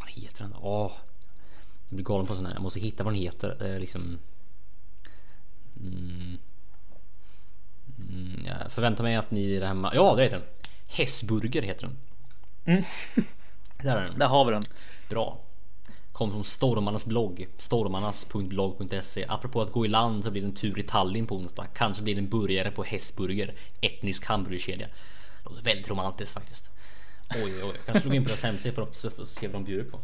Vad heter den? Åh. Jag blir galen på sån här. Jag måste hitta vad den heter. Liksom... Mm. Mm, jag förväntar mig att ni är hemma. Ja, det heter den. Hessburger heter den. Där är den. Där har vi den. Bra. Kom från Stormarnas blogg. Stormarnas.blogg.se. Apropå att gå i land så blir det en tur i Tallinn på onsdag. Kanske blir det en burgare på Hästburger. Etnisk hamburgerkedja. Låter väldigt romantiskt faktiskt. Oj, oj, oj. Jag kan slå in på deras hemsida för att se- för att se vad de bjuder på.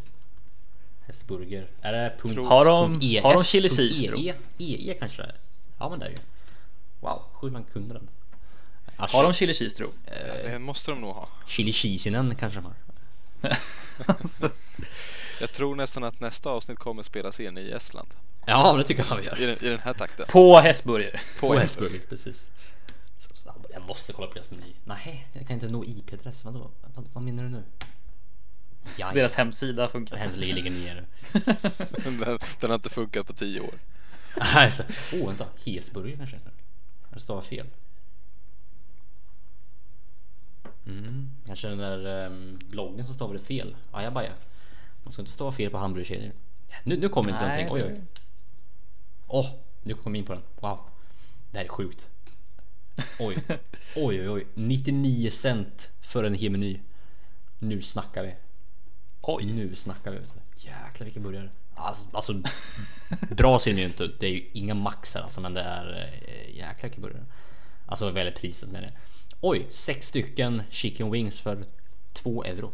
Hästburger. Är det punkt, Har de- punkt ES, har de chili punkt cheese, tro? EE, EE kanske det är. Ja men det är ju. Wow, sjukt man kunde den. Asch, Har de chili cheese tro? det måste de nog ha. Chili cheesinen kanske de har. Alltså, Jag tror nästan att nästa avsnitt kommer spelas in i Estland. Ja, det tycker jag vi gör. I den, i den här takten. På hästburgare. På Hästburger, precis. Jag måste kolla på deras meny. Nej, jag kan inte nå IP-adress. Vadå? Vad, vad menar du nu? Ja, Deras hemsida funkar. här ligger, ligger ner. Den, den har inte funkat på tio år. Nej, så- Åh, vänta. Hesburger kanske heter. Det stavar fel. Mm, kanske den där um, bloggen som stavade fel. Ajabaja. Man ska inte stava fel på hamburgerkedjor. Nu, nu kommer inte Nej, någonting. Oj, oj. Åh, nu kom jag in på den. Wow. Det här är sjukt. Oj, oj, oj, oj. 99 cent för en hel meny. Nu snackar vi. Oj. Nu snackar vi. Jäklar vilka burgare. Alltså, alltså bra ser den ju inte ut. Det är ju inga max här alltså, men det är äh, jäklar vilka burgare. Alltså vad gäller priset med det. Oj, sex stycken chicken wings för 2 euro.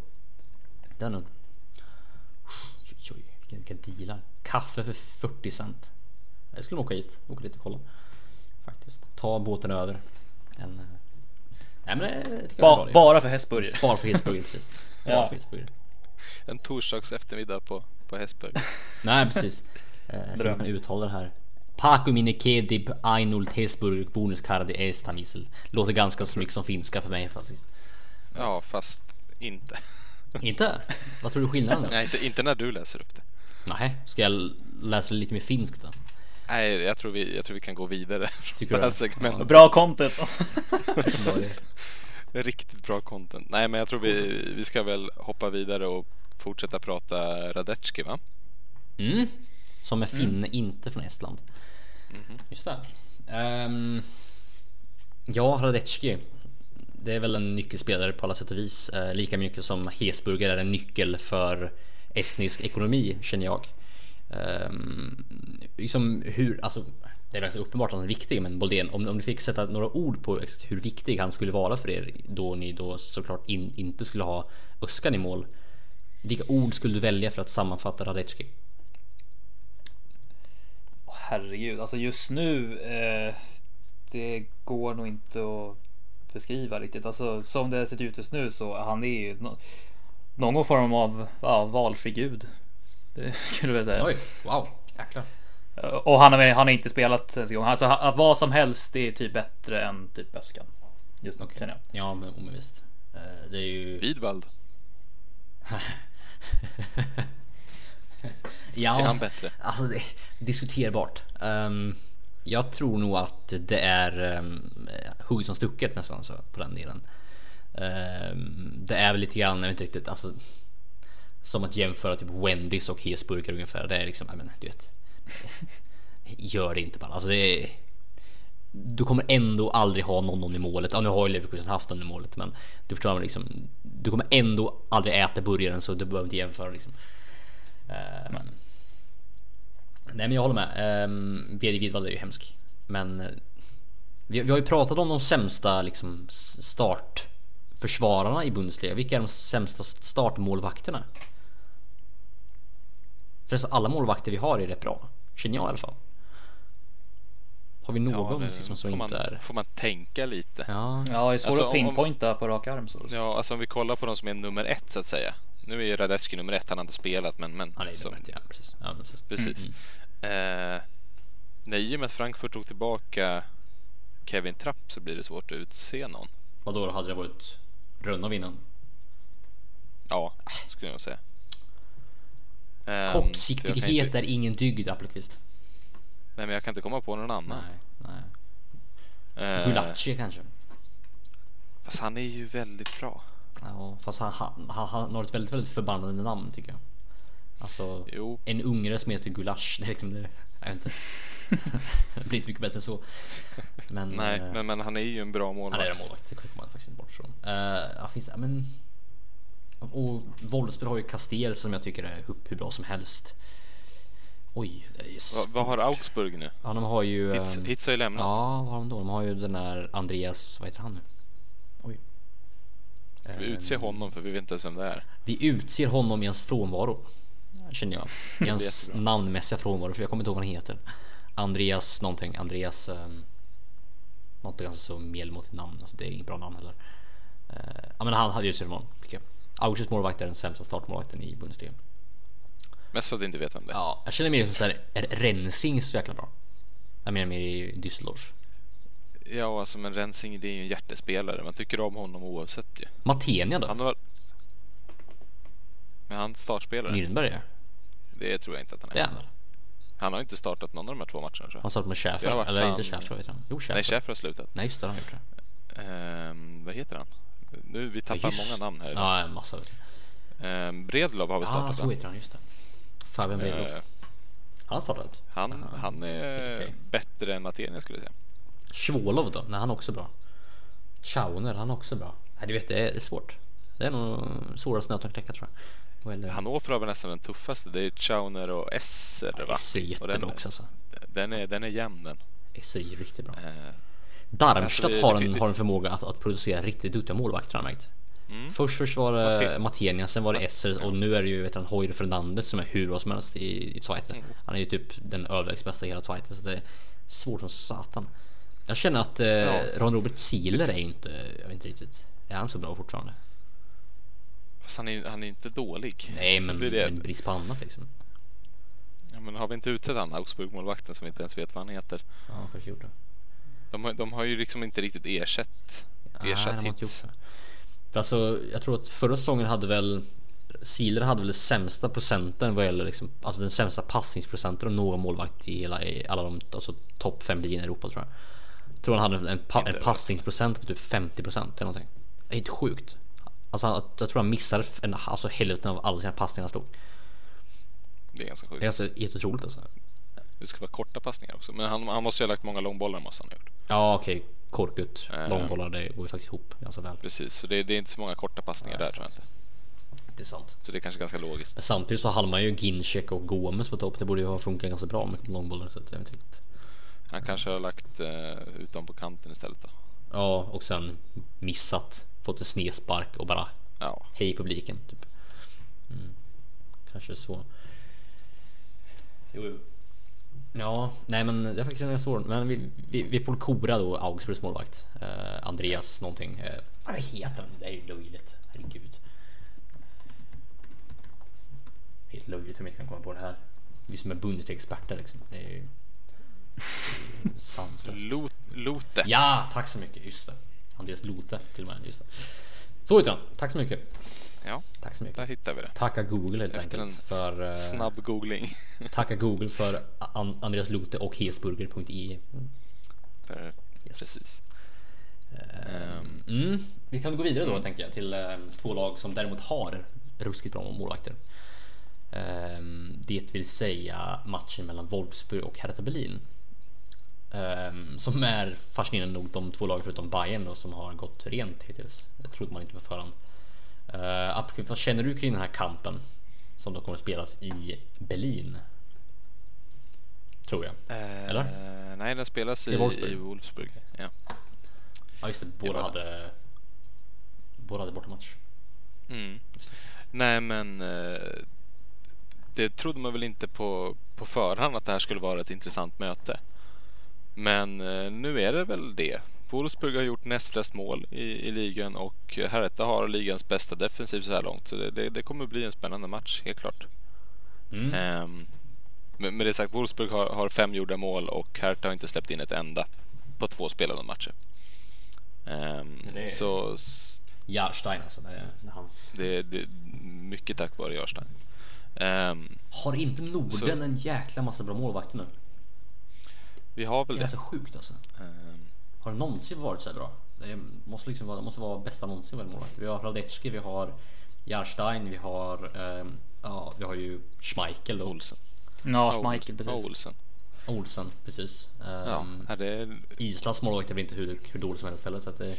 Den är Oj, oj, vilka, vilka dealar. Kaffe för 40 cent. Jag skulle nog åka hit, åka dit och kolla. Faktiskt. Ta båten över. En, eh, nej men det bra. Ba, det. bara för hästburgare. Bara för Hillsburger precis. Bara Ja. för Hillsburger. En torsdags eftermiddag på, på Hästberg. Nej precis. Eh, så man kan uttala det här. Pakumine kedib ainult Hesburg bonuskardi estamisel. Låter ganska mycket som finska för mig faktiskt. Ja, fast inte. Inte? Vad tror du skillnaden är? Nej, inte, inte när du läser upp det. Nej, ska jag läsa lite mer finskt då? Nej, jag tror vi, jag tror vi kan gå vidare Tycker du det här det? segmentet. Bra content. Riktigt bra content. Nej, men jag tror vi, vi ska väl hoppa vidare och fortsätta prata Radetski, va? Mm. Som är finne, inte från Estland. Just det. Ehm, ja, Radecki. Det är väl en nyckelspelare på alla sätt och vis. Eh, lika mycket som Hesburger är en nyckel för estnisk ekonomi, känner jag. Um, liksom hur, alltså det är ganska uppenbart att han är viktig, men Boldén, om, om du fick sätta några ord på hur viktig han skulle vara för er då ni då såklart in, inte skulle ha Öskan i mål. Vilka ord skulle du välja för att sammanfatta Radecki? Åh, Herregud, alltså just nu. Eh, det går nog inte att beskriva riktigt. Alltså som det ser ut just nu så han är ju no någon form av ja, valfri gud. Det skulle jag säga. Oj, wow, jäklar. Och han har, han har inte spelat ens en gång. Alltså att vad som helst det är typ bättre än typ Öskan. Just nu Okej. känner jag. Ja, men, men visst. Eh, Det är ju... Widvald, Ja, är han bättre? Alltså, det är diskuterbart. Ehm, jag tror nog att det är um, hugget som stucket nästan så på den delen. Ehm, det är väl lite grann, jag vet inte riktigt, alltså som att jämföra typ Wendys och Hesburger ungefär. Det är liksom, jag men du vet. Gör det inte bara. Alltså det är, du kommer ändå aldrig ha någon i målet. Ja, nu har ju Leverkusen haft någon i målet, men du förstår mig liksom. Du kommer ändå aldrig äta burgaren så du behöver inte jämföra liksom. Eh, men. Nej, men jag håller med. Ehm, um, Vedi Vidvall är ju hemsk, men eh, vi, vi har ju pratat om de sämsta liksom startförsvararna i Bundesliga. Vilka är de sämsta startmålvakterna? Förresten, alla målvakter vi har är rätt bra. Känner jag i alla fall. Har vi någon liksom som får, man, inte är... får man tänka lite. Ja, Ja, det är svårt Alltså, att om- pinpointa på rak arm så. Ja, alltså om vi kollar på de som är nummer ett så att säga. Nu är ju Radetski nummer ett, han har inte spelat men... men han är så- nummer ett, ja precis. Ja, precis. Precis. Eh, när i och med att Frankfurt tog tillbaka Kevin Trapp så blir det svårt att utse någon. Vadå, hade det varit Rönnov innan? Ja, skulle jag säga. Ehm, kan Kortsiktighet inte, är ingen dygd, Appelqvist. Nej, men jag kan inte komma på någon annan. Nej, nej. Eh, Gulaci kanske? Fast han är ju väldigt bra. Ja, fast han, han, han, han har ett väldigt, väldigt förbannande namn tycker jag. Alltså, Jo. en ungare som heter Gulasch, det är liksom det. Jag vet inte. det blir inte mycket bättre än så. Men, Nej, eh, men, men han är ju en bra han målvakt. är en målvakt, det kommer man faktiskt inte bort från. Uh, finns det, men... Och Wolfsburg har ju Castells som jag tycker är hur, hur bra som helst. Oj, det är ju Va, vad har Augsburg nu? Ja, de har ju... Hitz, ehm, Hitz har ju lämnat. Ja, vad har de då? De har ju den där Andreas, vad heter han nu? Oj. Ska vi utse honom för vi vet inte ens vem det är. Vi utser honom i hans frånvaro. Känner jag. I hans namnmässiga frånvaro, för jag kommer inte ihåg vad han heter. Andreas någonting, Andreas... Um, något ganska så medelmåttigt namn, alltså det är inget bra namn heller. Eh, ja men han hade utser honom, tycker jag. Augsburgs målvakt är den sämsta startmålvakten i Bundesliga. Mest för att vi inte vet vem det är. Ja, jag känner mer som såhär, är Rensing så jäkla bra? Jag menar mer i Düsseldorf. Ja, alltså men Rensing det är ju en hjärtespelare. Man tycker om honom oavsett ju. Matenia då? Han har... Men han startspelare? Nürnberg ja. Det tror jag inte att han är. Det är han väl? Han har inte startat någon av de här två matcherna tror jag. Han startade med har Schäfer, eller han- inte Schäfer vet han. Jo Schäfer. Nej, Schäfer har slutat. Nej just det, har han gjort det. Ehm, vad heter han? Nu, vi tappar just- många namn här idag. Ja, en massa. Ehm, Bredlov har vi Ja, startat. ah, så heter han, just det. Fabian Bredloff. Eh, Han har startat. han, Ja, han är okej. bättre än Matenia skulle jag säga. Schwolov då? Nej, han är också bra. Chauner, han är också bra. Nej, du vet, det är svårt. Det är nog svåraste nöten att knäcka tror jag. Eller, Hannover har väl nästan den tuffaste. Det är Chauner och Esser va? Esser är jättebra den, också alltså. Den är, den är jämn den. Esser är riktigt bra. Eh, Darmstadt alltså, har, en, har en förmåga att, att producera riktigt duktiga målvakter har märkt. Mm. Först, först var det Mate- Matenia, sen var det Esser och nu är det ju vet du, Hoyer Fernandez som är hur bra som helst i, i Zweite. Mm. Han är ju typ den överlägset bästa i hela Zweite så det är svårt som satan. Jag känner att eh, Ja. Ron Robert Zieler är ju inte, jag vet inte riktigt, är han så bra fortfarande? Fast han är han är inte dålig. Nej men, Det är det. men brist på annat liksom. Ja, men har vi inte utsett han Augsburg-målvakten som vi inte ens vet vad han heter? Ja, kanske gjort det. De har, de har ju liksom inte riktigt ersatt, Nej, ersatt inte hits. För alltså, jag tror att förra säsongen hade väl Siler hade väl den sämsta procenten vad gäller liksom, alltså den sämsta passningsprocenten av någon målvakt i hela, i alla de alltså, topp 5 ligorna i Europa tror jag. Jag tror han hade en, pa, en passningsprocent på typ 50 procent eller någonting. Det är helt sjukt. Alltså han- jag tror han missade en, alltså hälften av alla sina passningar han slog. Det är ganska Det är sjukt. alltså helt otroligt alltså. Det ska vara korta passningar också. Men han, han måste ju ha lagt många långbollar måste han ha gjort. Ja okej, korkut, Eh. långbollar det går ju faktiskt ihop ganska väl. Precis, så det, det är inte så många korta passningar Nej, där tror jag inte. Det är sant. Så det är kanske ganska logiskt. Men Samtidigt så hade man ju Ginchek och Gomes på topp. Det borde ju ha funkat ganska bra med långbollar så att jag. Han kanske har lagt uh, ut dem på kanten istället då. Ja, och sen missat, fått en snedspark och bara Ja, hej publiken. Typ. Mm. Kanske så. Jo, jo. Ja, nej men det är faktiskt ganska svårt. Men vi, vi, vi får kora då Augsburgs målvakt. Eh, Andreas någonting. Eh, vad heter han? Det är ju löjligt. Herregud. Helt löjligt hur man kan komma på det här. Vi som är Bundesliga-experter liksom. Det är ju sanslöst. Lot, Lote. Ja, tack så mycket. Just det. Andreas Lothe till och med. Just det. Så heter han. Tack så mycket. Ja, Tack så mycket. där hittar vi det. Tacka Google helt Efter en enkelt för eh, Snabb googling. Tacka Google för An- Andreas Lothe och hesburger.i. Där, Yes. Precis. Ehm, Mm. Vi kan gå vidare då tänker jag till eh, två lag som däremot har ruskigt bra målvakter. Ehm, det vill säga matchen mellan Wolfsburg och Hertha Berlin. Ehm, som är fascinerande nog de två lagen förutom Bayern då, som har gått rent hittills. Det trodde man inte på förhand. Uh, vad känner du kring den här kampen? Som då kommer att spelas i Berlin? Tror jag. Eh, Eller? Nej, den spelas i, I Wolfsburg. i Wolfsburg. Ja. Ja just det, båda hade Båda hade bortamatch. Mm. Nej, men eh, det trodde man väl inte på, på förhand att det här skulle vara ett intressant möte. Men nu är det väl det. Wolfsburg har gjort näst flest mål i, i ligan och Hertha har ligans bästa defensiv så här långt. Så det, det, det kommer bli en spännande match, helt klart. Mm. Ehm, men med det sagt, Wolfsburg har, har fem gjorda mål och Hertha har inte släppt in ett enda på två spelade matcher. Ehm, det är- Så Jarstein alltså, det är, det är hans. det, det är mycket tack vare Jarstein. Ehm, Har inte Norden Så- en jäkla massa bra målvakter nu? vi har Det väl är det. så sjukt alltså. Ehm, Har det någonsin varit så här bra? Det måste liksom vara, det måste vara bästa någonsin med målvakt. Vi har Radetski, vi har Jarstein, vi har ehm, ja, vi har ju Schmeichel då. Olsen. Ja, Ja, Schmeichel Ja, precis. Olsen. Olsen, precis. Ja, Um, är det, Islands målvakt är väl inte hur, hur dålig som helst heller så att det,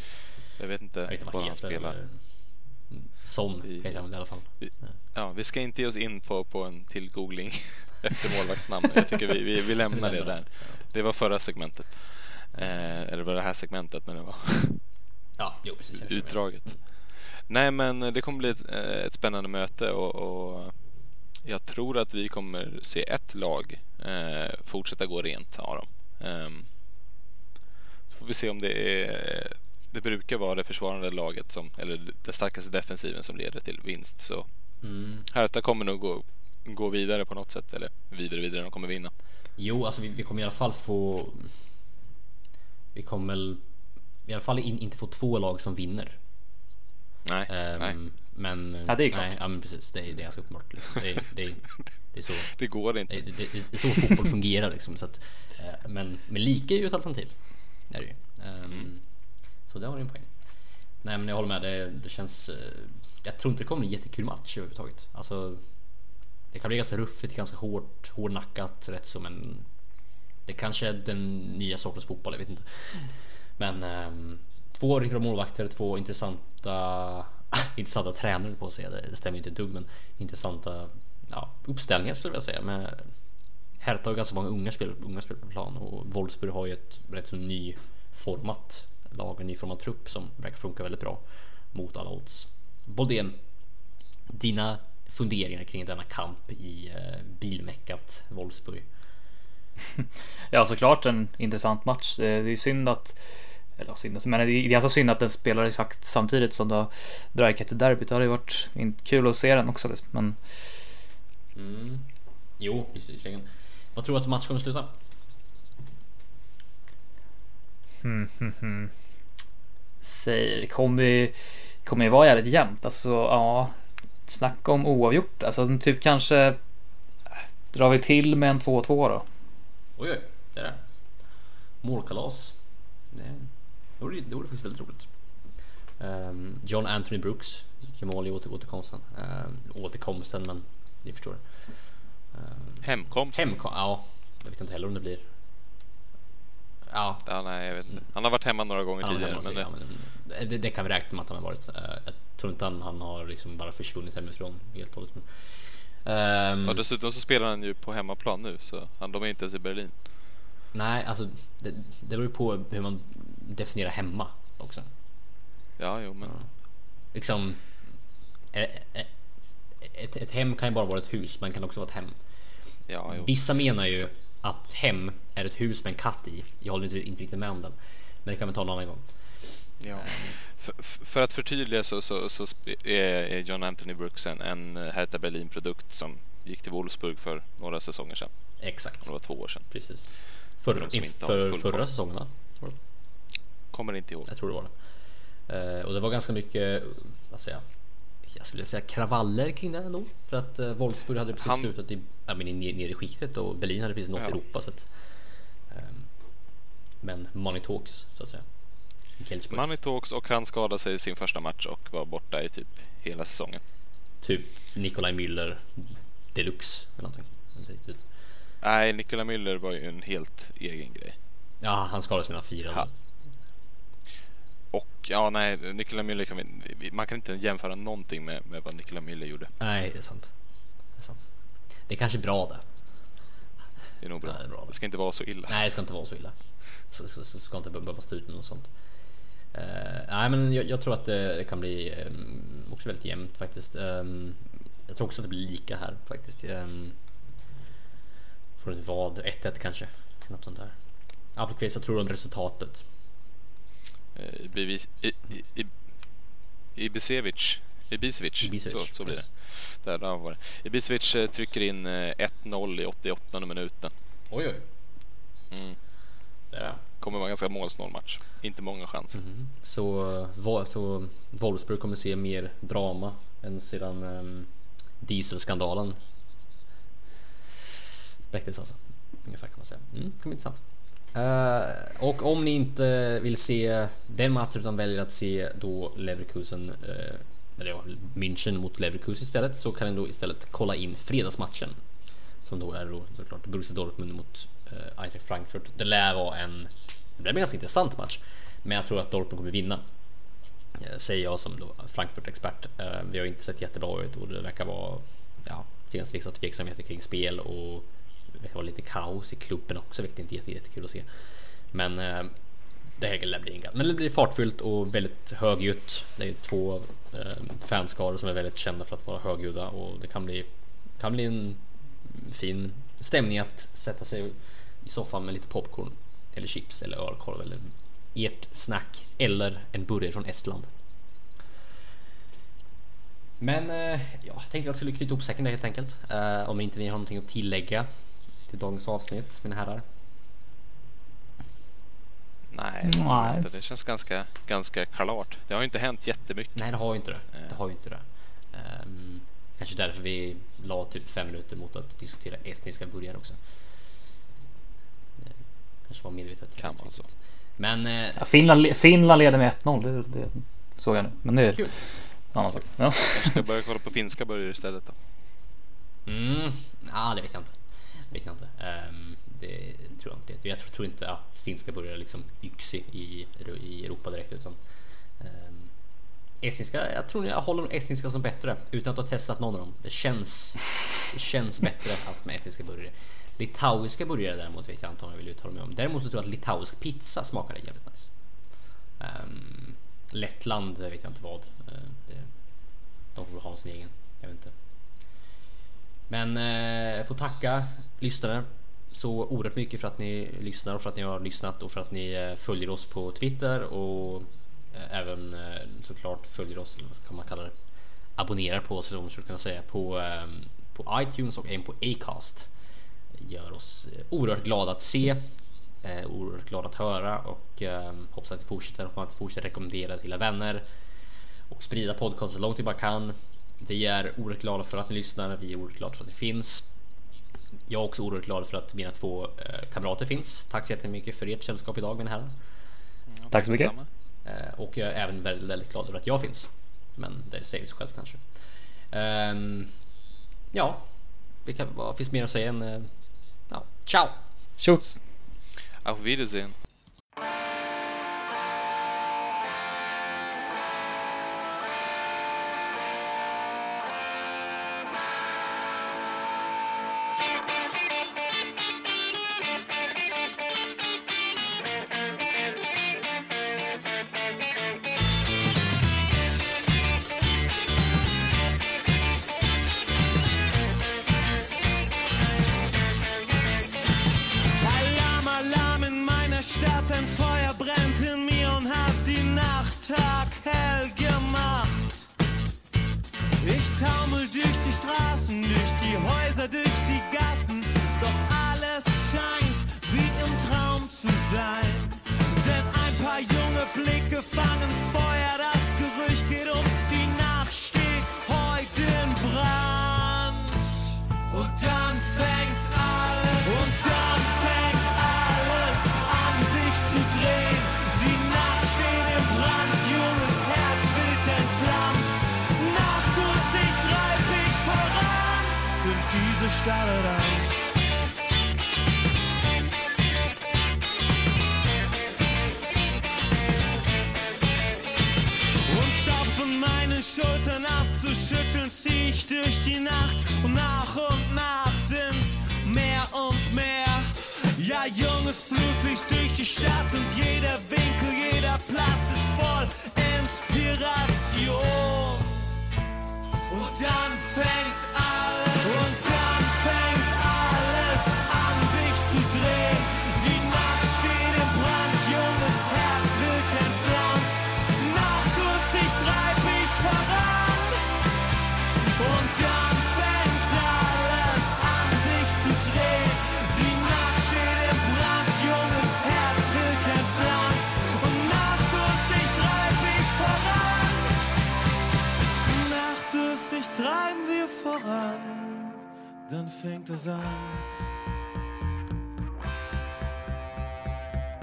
jag vet inte jag vet inte vad han han heter. spelar. eller- Son Vi- heter han i alla fall. Vi, ja, vi ska inte ge oss in på, på en till googling efter målvaktsnamn. Jag tycker vi, vi, vi lämnar det där. Det var förra segmentet. Eh, eller var det här segmentet, men det var Ja, jo precis. utdraget. Nej, men det kommer bli ett, eh, ett spännande möte och, och jag tror att vi kommer se ett lag eh, fortsätta gå rent av dem. Ehm, så får vi se om det är det brukar vara det försvarande laget som, eller den starkaste defensiven som leder till vinst. Så Mm. Hertha kommer nog gå, gå vidare på något sätt, eller vidare vidare, de kommer vinna. Jo, alltså vi, vi kommer i alla fall få... Vi kommer väl i alla fall in, inte få två lag som vinner. Nej, Ehm, nej, Men... Ja, det är klart. Nej, ja, men precis. Det är, det är ganska uppenbart. Liksom. Det, är- det, det är så. det går inte. det, det, det är så fotboll fungerar liksom. Så att, eh, men, men lika är ju ett alternativ. Det är det ju. Ehm, Så det har du en poäng. Nej men jag håller med. Det, det känns... eh, Jag tror inte det kommer en jättekul match överhuvudtaget. Alltså... Det kan bli ganska ruffigt, ganska hårt, hårdnackat rätt så men... Det kanske är den nya sortens fotboll, jag vet inte. Men ehm, två riktigt bra målvakter, två intressanta intressanta tränare på sig. Det, det stämmer inte ett dugg, men intressanta ja, uppställningar skulle jag säga. Med Hertha har ganska många unga spelare, unga spelare på plan och Wolfsburg har ju ett rätt så nyformat lag, en nyformad trupp som verkar funka väldigt bra mot alla odds. Boldén, dina funderingar kring denna kamp i eh, bilmäckat Wolfsburg? Ja, såklart en intressant match. Det, det är synd att eller synd, men det är ganska synd att den spelar exakt samtidigt som då Dreieckette-derbyt. Det hade ju varit kul att se den också. liksom. Men Mm. Jo, visserligen. Vad tror du att matchen kommer att sluta? säger, det kommer ju kommer ju vara jävligt jämnt. Alltså, ja. Snacka om oavgjort. Alltså, typ kanske drar vi till med en 2-2 då. Oj, oj, det är det. Målkalas. Det, vore, det vore faktiskt väldigt roligt. Ehm, John Anthony Brooks gör mål i åter, återkomsten. Um, återkomsten, men ni förstår. Um, Hemkomst? hemkom, ja. Jag vet inte heller om det blir. Ja, Ja, nej, jag vet inte. Han har varit hemma några gånger tidigare. Men ja, det, men det, det kan vi räkna med att han har varit. Eh, jag tror inte han, han har liksom bara försvunnit hemifrån helt och hållet. Men, Ehm, och dessutom så spelar han ju på hemmaplan nu, så han, de är inte ens i Berlin. Nej, alltså det, det beror ju på hur man definierar hemma också. Ja, jo, men Liksom eh, eh, ett, ett hem kan ju bara vara ett hus, men kan också vara ett hem. ja, jo. Vissa menar ju att hem är ett hus med en katt i. Jag håller inte, inte riktigt med om den, men det kan vi ta en annan gång. Ja. För, för att förtydliga så, så, så är John Anthony Brooks en, en Hertha Berlin-produkt som gick till Wolfsburg för några säsonger sedan. Exakt, Det var två år sedan. precis. För För, de för, förra säsongen? Kommer inte ihåg. Jag tror det var det. Eh, och det var ganska mycket, vad säger jag? Jag skulle säga kravaller kring det ändå. För att eh, Wolfsburg hade precis Han- slutat i, ja, men i, ner i skiktet och Berlin hade precis nått Ja. Europa. Så att, ehm, men money talks så att säga. Money talks och han skadade sig i sin första match och var borta i typ hela säsongen. Typ Nikolaj Müller deluxe eller någonting. Riktigt. Nej, Nikola Müller var ju en helt egen grej. Ja, han skadade sina fyra. Ha. Och ja, nej, Nikola Müller kan vi, man kan inte jämföra någonting med, med vad Nikola Müller gjorde. Nej, det är sant. Det är sant. Det är kanske bra det. Det är nog bra. Ja, det är bra. Det ska inte vara så illa. Nej, det ska inte vara så illa. Så, så, så ska inte behöva stå ut med något sånt. Eh, nej, men jag, jag tror att det, det kan bli um, också väldigt jämnt faktiskt. Ehm, jag tror också att det blir lika här faktiskt. Um, får inte vad, 1-1 kanske. Något sånt där. Appelqvist, jag tror om resultatet. Eh, Ibisevic. Ibisevic. Ibisevic, Så, så blir yes. det. Där, där var det. Ibisevic eh, trycker in eh, 1-0 i 88 minuten. Oj, oj. Mm. Där. Kommer vara en ganska målsnål match. Inte många chanser. Mm. Så, eh, så Wolfsburg kommer se mer drama än sedan um, dieselskandalen väcktes alltså. Ungefär kan man säga. Mm, det kommer intressant. Eh, och om ni inte vill se den matchen utan väljer att se då Leverkusen uh, eller ja, München mot Leverkusen istället så kan ni då istället kolla in fredagsmatchen som då är då såklart Borussia Dortmund mot uh, Eintracht Frankfurt. Det lär vara en det blir en ganska intressant match, men jag tror att Dortmund kommer vinna. Eh, säger jag som Frankfurt-expert. Eh, vi har inte sett jättebra ut och det verkar vara, ja, finns vissa tveksamheter kring spel och det verkar vara lite kaos i klubben också, vilket inte är jätte- jättekul att se. Men eh, det här lär bli en Men det blir fartfyllt och väldigt högljutt. Det är två fanskaror som är väldigt kända för att vara högljudda och det kan bli, kan bli en fin stämning att sätta sig i soffan med lite popcorn eller chips eller ölkorv eller ert snack eller en burgare från Estland. Men eh, ja, jag tänkte att jag skulle knyta ihop säcken där helt enkelt. Eh, om inte ni har någonting att tillägga till dagens avsnitt, mina herrar. Nej, Nej. det känns ganska, ganska klart. Det har ju inte hänt jättemycket. Nej, det har ju inte det. Det har ju inte det. Ehm, kanske därför vi la typ fem minuter mot att diskutera estniska burgare också. Kanske var medvetet. Kan vara så. Men eh, Ja, Finland, Finland leder med 1-0. Det, det såg jag nu. Men det är kul. en annan sak. Ja. Kanske ska börja kolla på finska burgare istället då. Mm, ah, det vet jag inte. Det vet jag inte. Ehm, det tror jag inte. Jag tror, tror inte att finska burgare liksom yxi i, i Europa direkt utan um, estniska. Jag tror jag håller estniska som bättre utan att ha testat någon av dem. Det känns. Det känns bättre att med estniska burgare. Litauiska burgare däremot vet jag inte om jag vill uttala mig om. Däremot så tror jag att litauisk pizza smakar jävligt nice. Um, Lettland vet jag inte vad. Ehm, de får väl ha sin egen. Jag vet inte. Men eh, jag får tacka lyssnare så oerhört mycket för att ni lyssnar och för att ni har lyssnat och för att ni eh, följer oss på Twitter och eh, även eh, såklart följer oss, eller vad ska man kalla det, abonnerar på oss eller vad man skulle kunna säga på, ehm, på iTunes och även på Acast. Gör oss eh, oerhört glada att se, eh, oerhört glada att höra och eh, hoppas att ni fortsätter och att ni fortsätter rekommendera till era vänner och sprida podcasten så långt vi bara kan. Vi är oerhört glada för att ni lyssnar. Vi är oerhört glada för att det finns. Jag är också oerhört glad för att mina två eh, kamrater finns. Tack så jättemycket för ert sällskap idag mina herrar. Ja, Tack så mycket. och jag är även väldigt, väldigt glad över att jag finns. Men det säger sig självt kanske. Ehm, ja, det kan, vad finns mer att säga än ciao! Shoots! Auf Wiedersehen. fängt es an.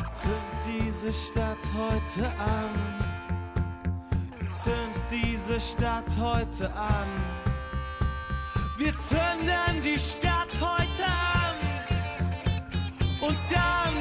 Zünd diese Stadt heute an. Zünd diese Stadt heute an. Wir zünden die Stadt heute an. Und dann